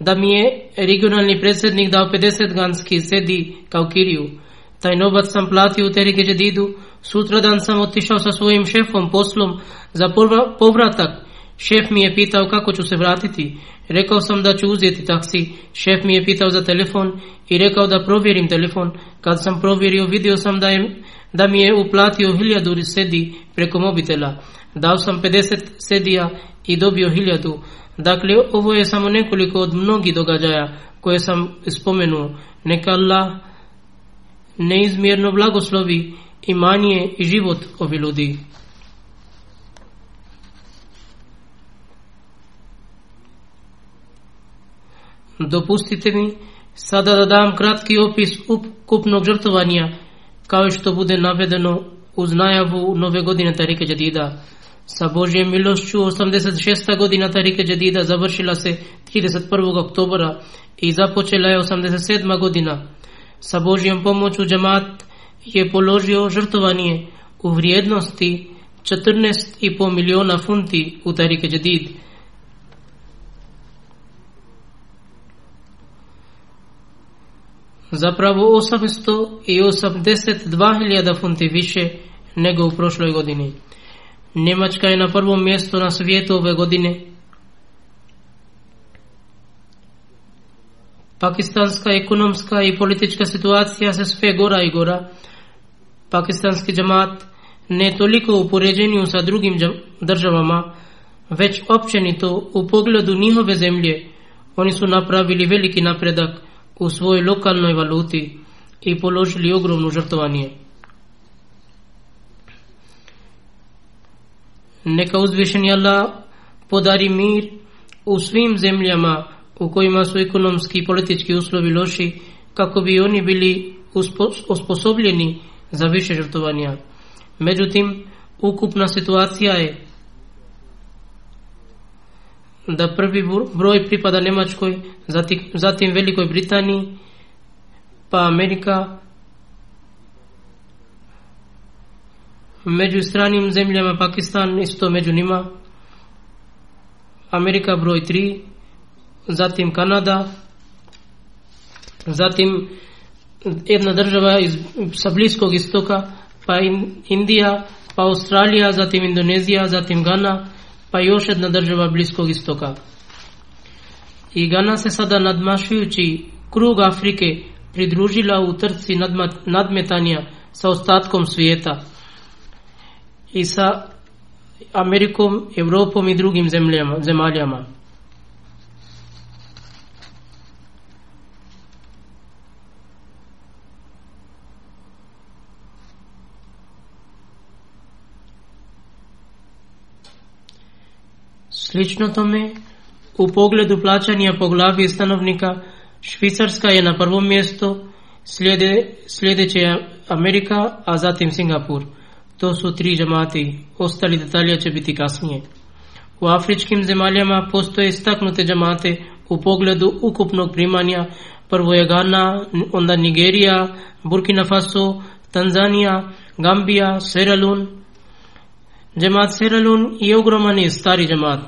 da mi je regionalni predsjednik dao 50 ganski sedi kao kiriju. Taj novac sam platio u Terike sutradan sam otišao sa svojim šefom poslom za povratak. Šef mi je pitao kako ću se vratiti. Rekao sam da ću uzeti taksi. Šef mi je pitao za telefon i rekao da provjerim telefon. Kad sam provjerio vidio sam da, je, da mi je uplatio hiljadu sedi preko mobitela. Dao sam 50 sedija i dobio hiljadu. Dakle, ovo je samo nekoliko od mnogih događaja koje sam spomenuo. Neka Allah neizmjerno blagoslovi imanje i život ovi ljudi. Dopustite mi sada da dam kratki opis ukupnog žrtvovanja kao što bude navedeno uz najavu nove godine Tarike Jadida. Sa Božjom milošću 86. godina Tarike Žedida završila se 31. oktobra i započela je 87. godina. Sa Božjom pomoću džamat je položio žrtovanje u vrijednosti 14,5 milijuna funti u Tarike Đadid. Zapravo 882 hiljada funti više nego u prošloj godini. Njemačka je na prvom mjestu na svijetu ove godine. Pakistanska ekonomska i politička situacija se sve gora i gora. Pakistanski džamat ne toliko u poređenju sa drugim državama, već općenito u pogledu njihove zemlje. Oni su napravili veliki napredak u svojoj lokalnoj valuti i položili ogromno žrtovanje. Neka uzvišeni Allah podari mir u svim zemljama u kojima su ekonomski i politički uslovi loši kako bi oni bili osposobljeni za više žrtovanja. Međutim, ukupna situacija je da prvi broj pripada Nemačkoj, zatim, zatim Velikoj Britaniji, pa Amerika, među stranim zemljama Pakistan isto među njima Amerika broj 3 zatim Kanada zatim jedna država sa bliskog istoka pa Indija pa Australija, zatim Indonezija zatim Ghana, pa još jedna država bliskog istoka i Gana se sada nadmašujući krug Afrike pridružila u trci nadmetanja sa ostatkom svijeta i sa Amerikom, Europom i drugim zemljama, zemaljama. Slično tome, u pogledu plaćanja po glavi stanovnika, Švicarska je na prvom mjestu, sljedeće je Amerika, a zatim Singapur. To su tri džamati, ostali detalje će biti kasnije. U afričkim zemaljama postoje istaknute džamate u pogledu ukupnog primanja, prvo je onda Nigerija, Burkina Faso, Tanzanija, Gambija, Seralun. Džamat Seralun je ogroman i stari džamat.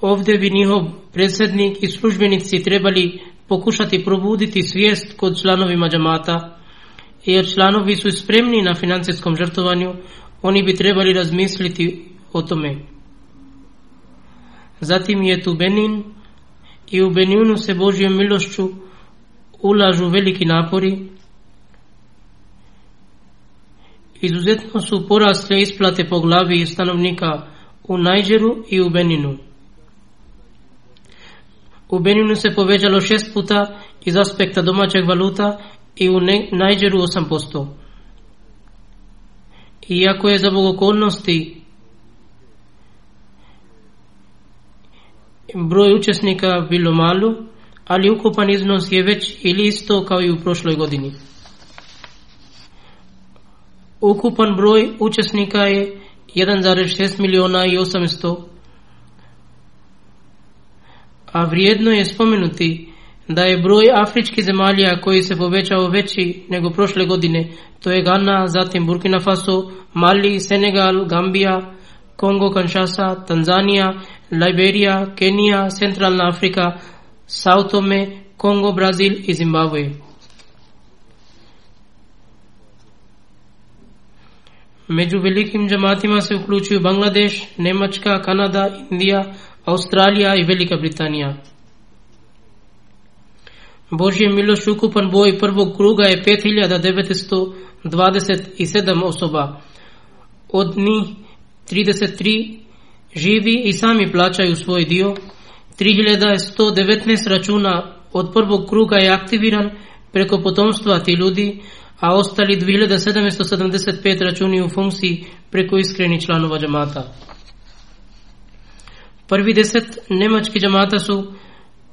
Ovdje bi njihov predsjednik i službenici trebali pokušati probuditi svijest kod članovima džamata jer članovi su spremni na financijskom žrtovanju, oni bi trebali razmisliti o tome. Zatim je tu Benin i u Beninu se Božjom milošću ulažu veliki napori. Izuzetno su porasle isplate po glavi stanovnika u Najđeru i u Beninu. U Beninu se povećalo šest puta iz aspekta domaćeg valuta i u najđeru 8%. Iako je za okolnosti broj učesnika bilo malo, ali ukupan iznos je već ili isto kao i u prošloj godini. Ukupan broj učesnika je 1,6 miliona i 800, a vrijedno je spomenuti کوئیے گانا ذاتی برقی نفاسو مالی سینگال گانبیا کوگو کنشاسا تنزانیہ لائبیریا کینیا سینٹرال افریقہ ساؤتھوں میں کونگو برازیلوے سے بنگلہ دیش نیمچ کا کناڈا انڈیا آسٹرالیا برطانیہ je Miloš ukupan boj prvog kruga je 5927 osoba. Od njih 33 živi i sami plaćaju svoj dio. 3119 računa od prvog kruga je aktiviran preko potomstva ti ljudi, a ostali 2775 računi u funkciji preko iskreni članova džamata. Prvi deset nemački džamata su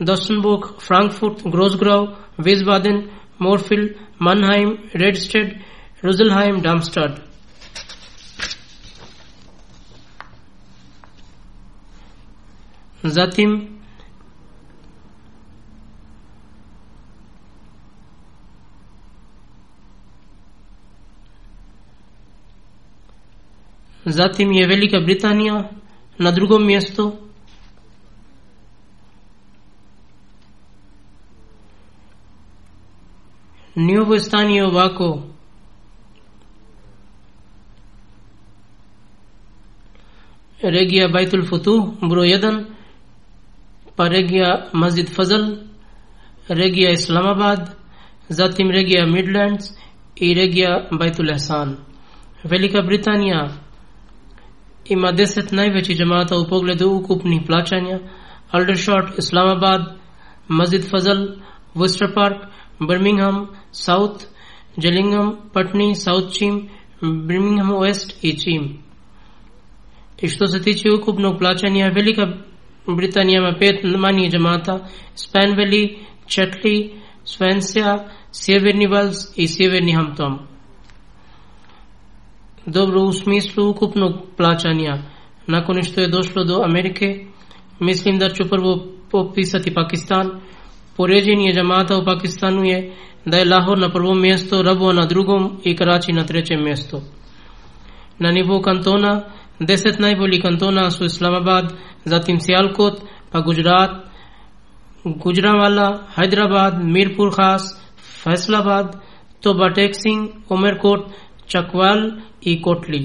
دوسنبوک فرانکفورٹ گروز ویز بادن مورفل منہائم روزلہائم ڈامسٹرڈ روزلہ ڈامسٹارڈیم یہ ویلی کا برتانیہ ندرگو میستو نیو بستانی واکو ریگیا بیت الفتو برو یدن پر ریگیا مسجد فضل ریگیا اسلام آباد زاتیم ریگیا میڈ لینڈز ای ریگیا بیت الحسان ویلی کا بریتانیا ایما دیست نائی ویچی جماعتا او پوگلے دو او کپنی پلاچانیا الڈر شورٹ اسلام آباد مسجد فضل وستر پارک برمنگہم ساؤتھ جلنگم پٹنی ساؤتھ چیم برمنگہم ویسٹ ای چیم اشتو ستی چیو کب نوک پلاچانیا ویلی کا بریتانیا میں پیت مانی جماعتا سپین ویلی چٹلی سوینسیا سیویر نیوالز ای سیویر نیہم توم دوبرو اس میسلو کب نوک پلاچانیا ناکون اشتو دوشلو دو امریکے مسلم در چپر وہ پیسا تھی پاکستان پورے جین یہ جماعت ہو پاکستان ہوئے دے لاہور نہ پرو میستو رب ہو نہ درگم ای کراچی نہ تریچے میستو نہ نیبو کنتونا دیست نائی بولی کنتونا سو اسلام آباد ذاتیم سیالکوت پا گجرات گجران والا حیدر آباد میرپور خاص فیصل آباد تو بٹیک سنگھ عمر کوٹ چکوال ای کوٹلی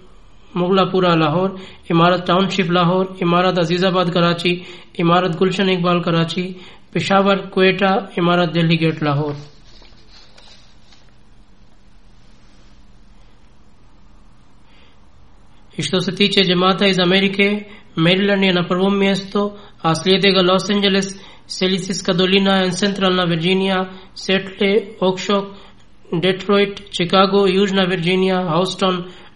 مغلا پورہ لاہور عمارت ٹاؤن شپ لاہور عمارت عزیز آباد کراچی عمارت گلشن اقبال کراچی پشاور کوئٹہ عمارت دہلی گیٹ لاہور کو جماعت از امریکے دے گا لوس ایجلس سیلسیس کا دولینا اینڈ سینٹرل سیٹلے اوکشوک ڈیٹروٹ چکاگو یوز نہرجینیا ہاسٹن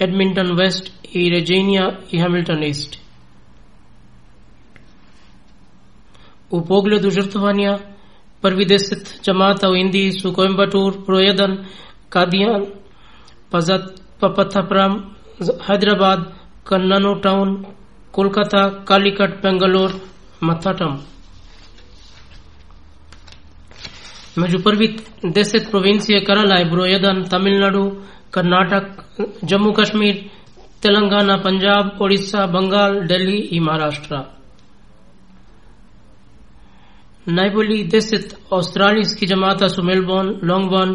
ایڈمنٹن ویسٹ ای ریجینیا ای ہیملٹن ایسٹ او پوگلے دوشرتوانیا پرویدیست جماعت او اندی سو کوئمبٹور پرویدن کادیان پزت پپتھا پرام حیدرباد کننو ٹاؤن کولکتا کالیکٹ پینگلور متھاٹم مجھو پرویت دیست پروینسی کرالائی برویدن تمیل نڈو کرناٹک جموں کشمیر تلنگانہ پنجاب اڑیسہ بنگال دہلی مہاراشٹرا نائبولی دست کی جماعت بون لانگ بون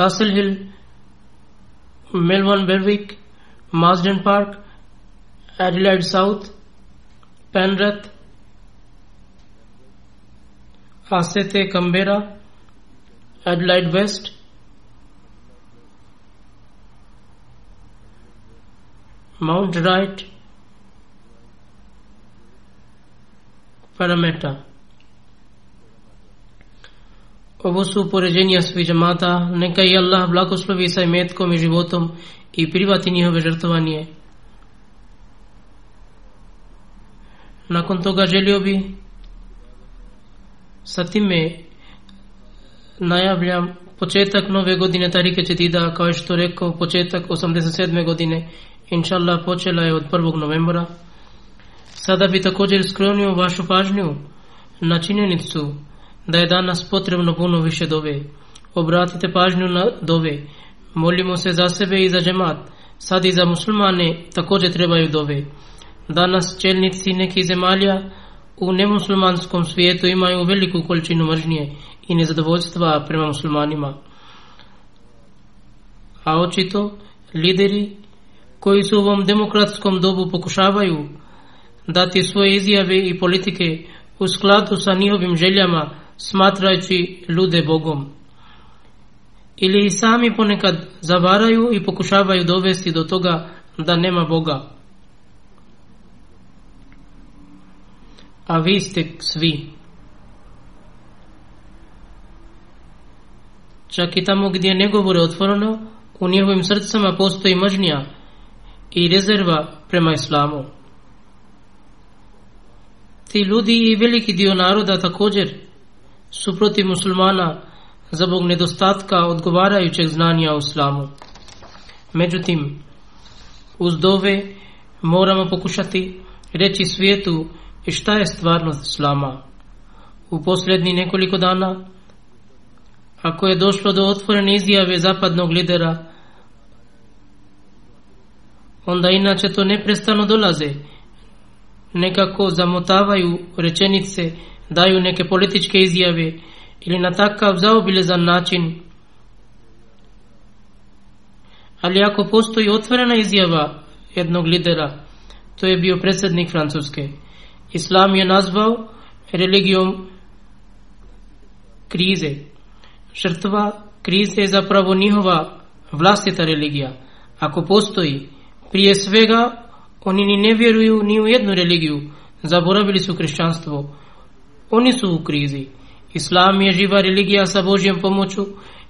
کاسل ہل میلبارن بیلوک مازڈن پارک ایڈیلائڈ ساؤتھ پینرت آستے کمبیرہ کمبیرا ایڈلائڈ ویسٹ ماؤنٹ رائٹ پیرامیٹا اور وہ سو پورے جینی اسوی جمع تھا نے کہی اللہ بلا کس پر بھی سہمیت کو میری وہ تم ستیم میں najavljam početak nove godine Tarike Četida, kao što rekao, početak 87. godine, inšallah počela je od 1. novembra. Sada bi također skronio vašu pažnju na činjenicu da je danas potrebno puno više dove. Obratite pažnju na dove. Molimo se za sebe i za džemat. Sad i za muslimane također trebaju dove. Danas čelnici nekih zemalja u nemuslimanskom svijetu imaju veliku količinu mržnje i nezadovoljstva prema muslimanima. A očito, lideri koji su u ovom demokratskom dobu pokušavaju dati svoje izjave i politike u skladu sa njihovim željama smatrajući ljude Bogom. Ili i sami ponekad zavaraju i pokušavaju dovesti do toga da nema Boga. A vi ste svi Čak i tamo gdje ne govore otvoreno, u njihovim srcama postoji mržnja i rezerva prema islamu. Ti ljudi i veliki dio naroda također su protiv muslimana zbog nedostatka odgovarajućeg znanja o islamu. Međutim, uz dove moramo pokušati reći svijetu šta je stvarnost islama. U posljednji nekoliko dana ako je došlo do otvorene izjave zapadnog lidera, onda inače to neprestano dolaze. Nekako zamotavaju rečenice, daju neke političke izjave ili na takav zaobilezan način. Ali ako postoji otvorena izjava jednog lidera, to je bio predsjednik Francuske. Islam je nazvao religijom krize. Žrtva krize je zapravo njihova vlastita religija. Ako postoji, prije svega oni ni ne vjeruju ni u jednu religiju, zaboravili su kršćanstvo. Oni su u krizi. Islam je živa religija sa Božjom pomoću,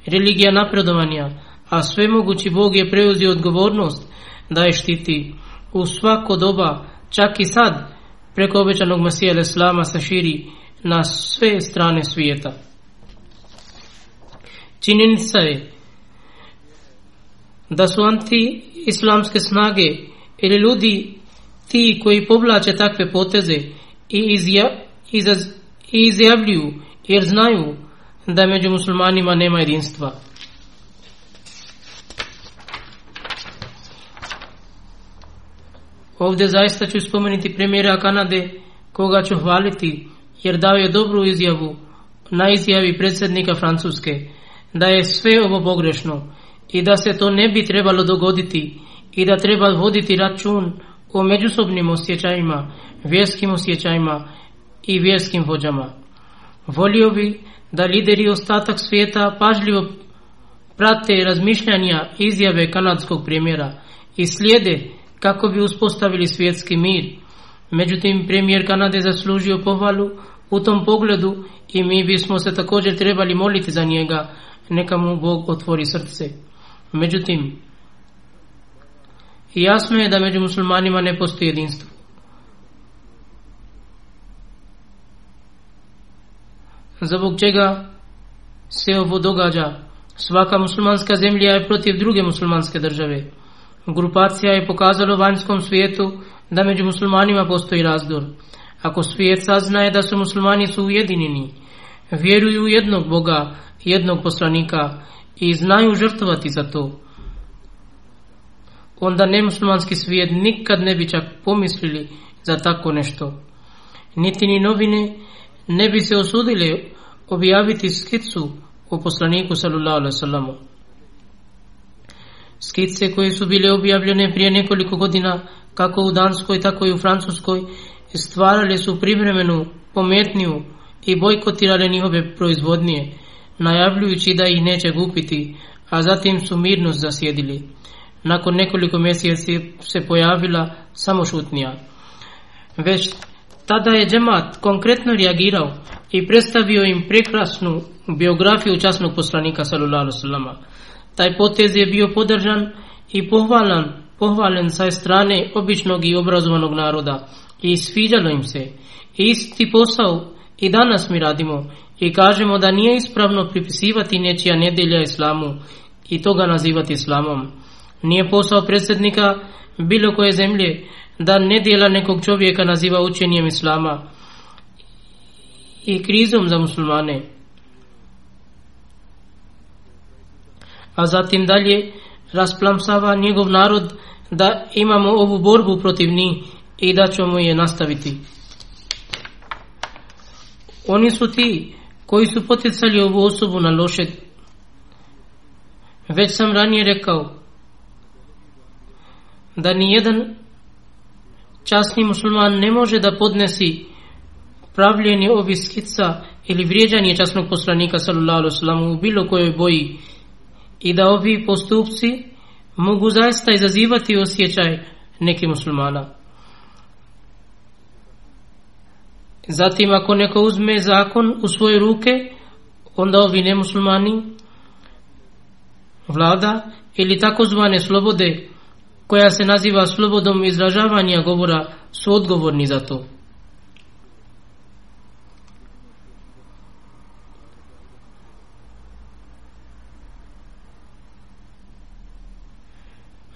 religija napredovanja, a mogući Bog je preuzio odgovornost da je štiti u svako doba, čak i sad, preko obećanog Masija Islama se širi na sve strane svijeta je Daswanti islamske snage ili ljudi ti koji povlače takve poteze i izjavljuju jer znaju da među muslimanima nema jedinstva. Ovdje zaista ću spomenuti premijera Kanade koga ću hvaliti jer dao je dobru izjavu na izjavi predsjednika Francuske da je sve ovo pogrešno i da se to ne bi trebalo dogoditi i da treba voditi račun o međusobnim osjećajima, vjerskim osjećajima i vjerskim vođama. Volio bi da lideri ostatak svijeta pažljivo prate razmišljanja izjave kanadskog premijera i slijede kako bi uspostavili svjetski mir. Međutim, premijer Kanade zaslužio povalu u tom pogledu i mi bismo se također trebali moliti za njega neka mu Bog otvori srce. Međutim, jasno je da među muslimanima ne postoji jedinstvo. Zbog čega se ovo događa? Svaka muslimanska zemlja je protiv druge muslimanske države. Grupacija je pokazala vanjskom svijetu da među muslimanima postoji razdor. Ako svijet saznaje da su muslimani su ujedinjeni, vjeruju u jednog Boga, jednog poslanika i znaju žrtovati za to, onda nemuslimanski svijet nikad ne bi čak pomislili za tako nešto. Niti ni novine ne bi se osudile objaviti skicu o poslaniku sallallahu alaihi Skice koje su bile objavljene prije nekoliko godina kako u Danskoj, tako i u Francuskoj stvarale su privremenu, pometniju i bojkotirale njihove proizvodnije najavljujući da ih neće gupiti, a zatim su mirno zasjedili. Nakon nekoliko mjeseci se pojavila samo šutnija. Već tada je džemat konkretno reagirao i predstavio im prekrasnu biografiju časnog poslanika sallallahu alejhi Taj potez je bio podržan i pohvalan, pohvalen sa strane običnog i obrazovanog naroda i sviđalo im se. Isti posao i danas mi radimo i kažemo da nije ispravno pripisivati nečija nedelja islamu i toga nazivati islamom. Nije posao predsjednika bilo koje zemlje da nedjela nekog čovjeka naziva učenjem islama i krizom za muslimane. A zatim dalje rasplamsava njegov narod da imamo ovu borbu protiv njih i da ćemo je nastaviti. Oni su ti koji su poticali ovu osobu na loše. Već sam ranije rekao da jedan časni musliman ne može da podnesi pravljenje ovih skica ili vrijeđanje časnog poslanika sallallahu alaihi u bilo kojoj boji i da ovi postupci mogu zaista izazivati osjećaj neki muslimana. Zatim ako neko uzme zakon u svoje ruke, onda ovi nemuslimani vlada ili takozvane slobode koja se naziva slobodom izražavanja govora su odgovorni za to.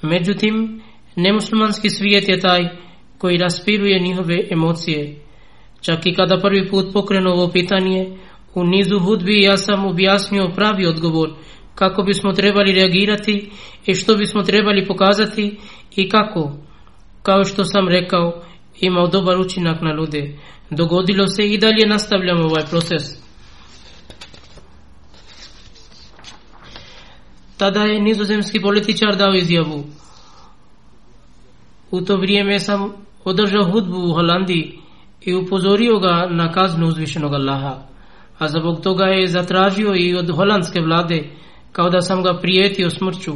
Međutim, nemuslimanski svijet je taj koji raspiruje njihove emocije Čak i kada prvi put pokrenu ovo pitanje, u nizu hudbi ja sam objasnio pravi odgovor, kako bismo trebali reagirati i što bismo trebali pokazati i kako. Kao što sam rekao, imao dobar učinak na ljude. Dogodilo se i dalje nastavljamo ovaj proces. Tada je nizozemski političar dao izjavu. U to vrijeme sam održao hudbu u Holandiji i upozorio ga na kaznu uzvišenog Allaha, a zbog toga je zatražio i od holandske vlade kao da sam ga prijetio smrću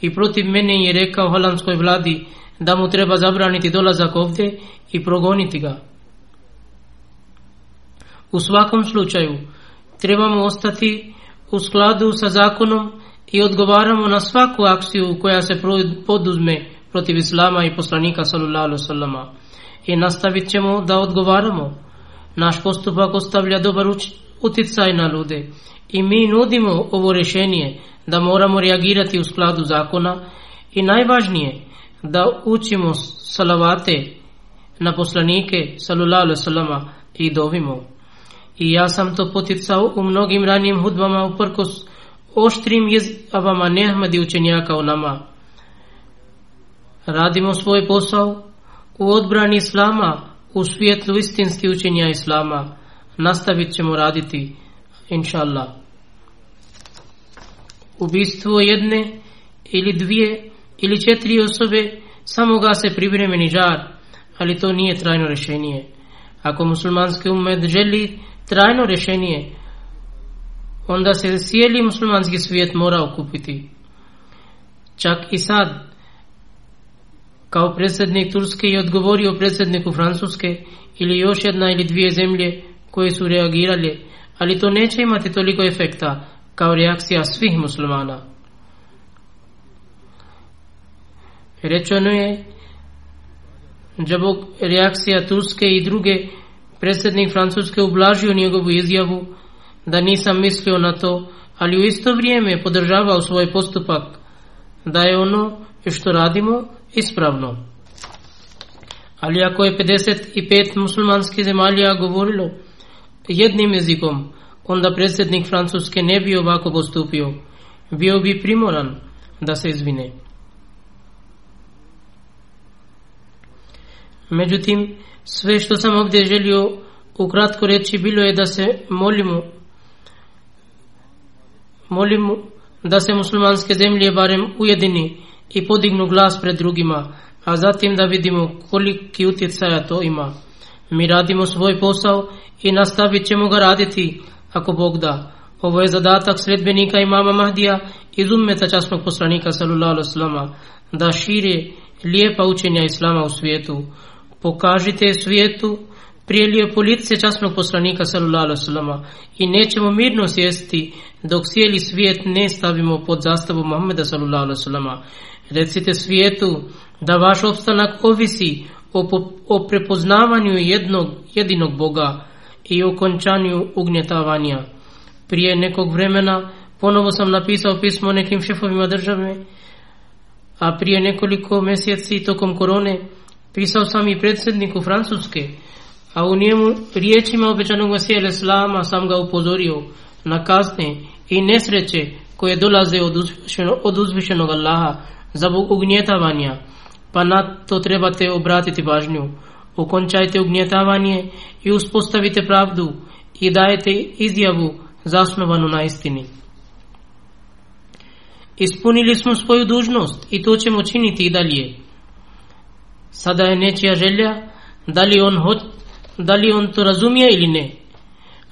i protiv mene je rekao holandskoj vladi da mu treba zabraniti dolazak ovdje i progoniti ga. U svakom slučaju trebamo ostati u skladu sa zakonom i odgovaramo na svaku akciju koja se poduzme protiv Islama i poslanika sallallahu alaihi i nastavit ćemo da odgovaramo. Naš postupak ostavlja dobar utjecaj na ljude i mi nudimo ovo rješenje da moramo reagirati u skladu zakona i najvažnije da učimo salavate na poslanike sallallahu salama i dovimo. I ja sam to poticao u mnogim ranijim hudbama uprkos oštrim jezavama nehmadi učenjaka u nama. Radimo svoj posao u odbrani Islama, u svijetlu istinski učenja Islama, nastavit ćemo raditi, inša Allah. Ubistvo jedne ili dvije ili četiri osobe samo ga se privremeni žar, ali to nije trajno rješenje. Ako muslimanski umet želi trajno rješenje, onda se cijeli muslimanski svijet mora okupiti. Čak i sad, kao predsjednik Turske je odgovorio predsjedniku Francuske ili još jedna ili dvije zemlje koje su reagirale, ali to neće imati toliko efekta kao reakcija svih muslimana. Rečeno je Džabog reakcija Turske i druge predsjednik Francuske ublažio njegovu izjavu da nisam mislio na to, ali u isto vrijeme podržavao svoj postupak da je ono što radimo ispravno. Ali ako je 55 muslimanskih zemalja govorilo jednim jezikom, onda predsjednik Francuske ne bi ovako postupio. Bio bi primoran da se izvine. Međutim, sve što sam ovdje želio ukratko reći bilo je da se molimo molimo da se muslimanske zemlje barem ujedini i podignu glas pred drugima, a zatim da vidimo koliki utjecaja to ima. Mi radimo svoj posao i nastavit ćemo ga raditi, ako Bog da. Ovo je zadatak sredbenika imama Mahdija i ummeta časnog poslanika sallallahu alaihi da šire lijepa učenja islama u svijetu. Pokažite svijetu prijelije lice časnog poslanika sallallahu alaihi i nećemo mirno sjesti dok cijeli svijet ne stavimo pod zastavu Muhammeda sallallahu alaihi Recite svijetu da vaš opstanak ovisi o, prepoznavanju jednog jedinog Boga i o končanju ugnjetavanja. Prije nekog vremena ponovo sam napisao pismo nekim šefovima države, a prije nekoliko mjeseci tokom korone pisao sam i predsjedniku Francuske, a u njemu riječima obećanog Mesija Slama sam ga upozorio na kasne i nesreće koje dolaze od uzvišenog Allaha Zbog ugnjetavanja, pa na to trebate obratiti pažnju. Okončajte ugnjetavanje i uspostavite pravdu i dajete izjavu zasnovanu na istini. Ispunili smo svoju dužnost i to ćemo činiti i dalje. Sada je nečija želja, da li on, hot, da li on to razumije ili ne.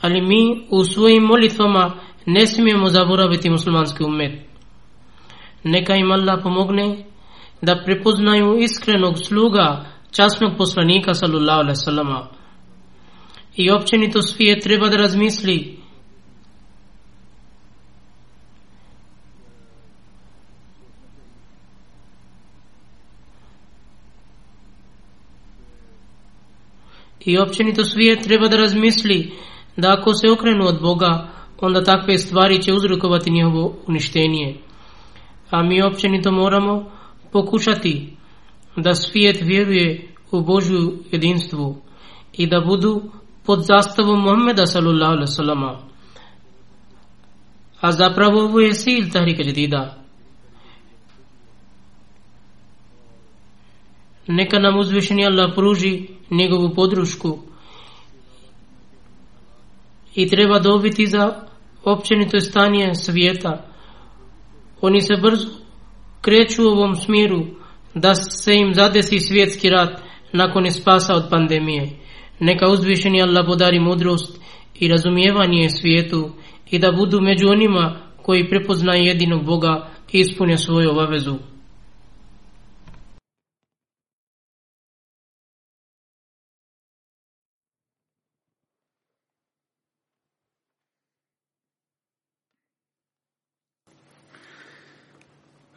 Ali mi u svojim molitvama ne smijemo zaboraviti muslimanski umet. Neka im Allah pomogne da prepoznaju iskrenog sluga časnog poslanika sallallahu alaihi sallama. I općenito svije treba da razmisli I općenito svije treba da razmisli da ako se okrenu od Boga, onda takve stvari će uzrokovati njegovo uništenje a mi općenito moramo pokušati da svijet vjeruje u Božju jedinstvu i da budu pod zastavom Muhammeda sallallahu alaihi sallama. A zapravo ovo je sil tahrika jedida. Neka nam uzvišeni Allah pruži njegovu podršku i treba dobiti za općenito stanje svijeta oni se brzo kreću u ovom smjeru da se im zadesi svjetski rat nakon je spasa od pandemije. Neka uzvišeni Allah podari mudrost i razumijevanje svijetu i da budu među onima koji prepoznaju jedinog Boga i ispune svoju obavezu.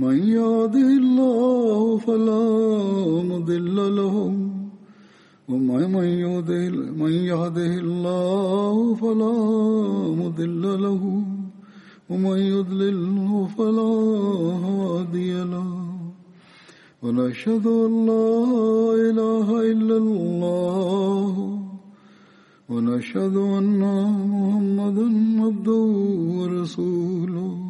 من يهده الله فلا مضل له ومن يهده الله فلا مضل له ومن يضلله فلا هادي له ونشهد أن لا إله إلا الله ونشهد أن محمدا عبده ورسوله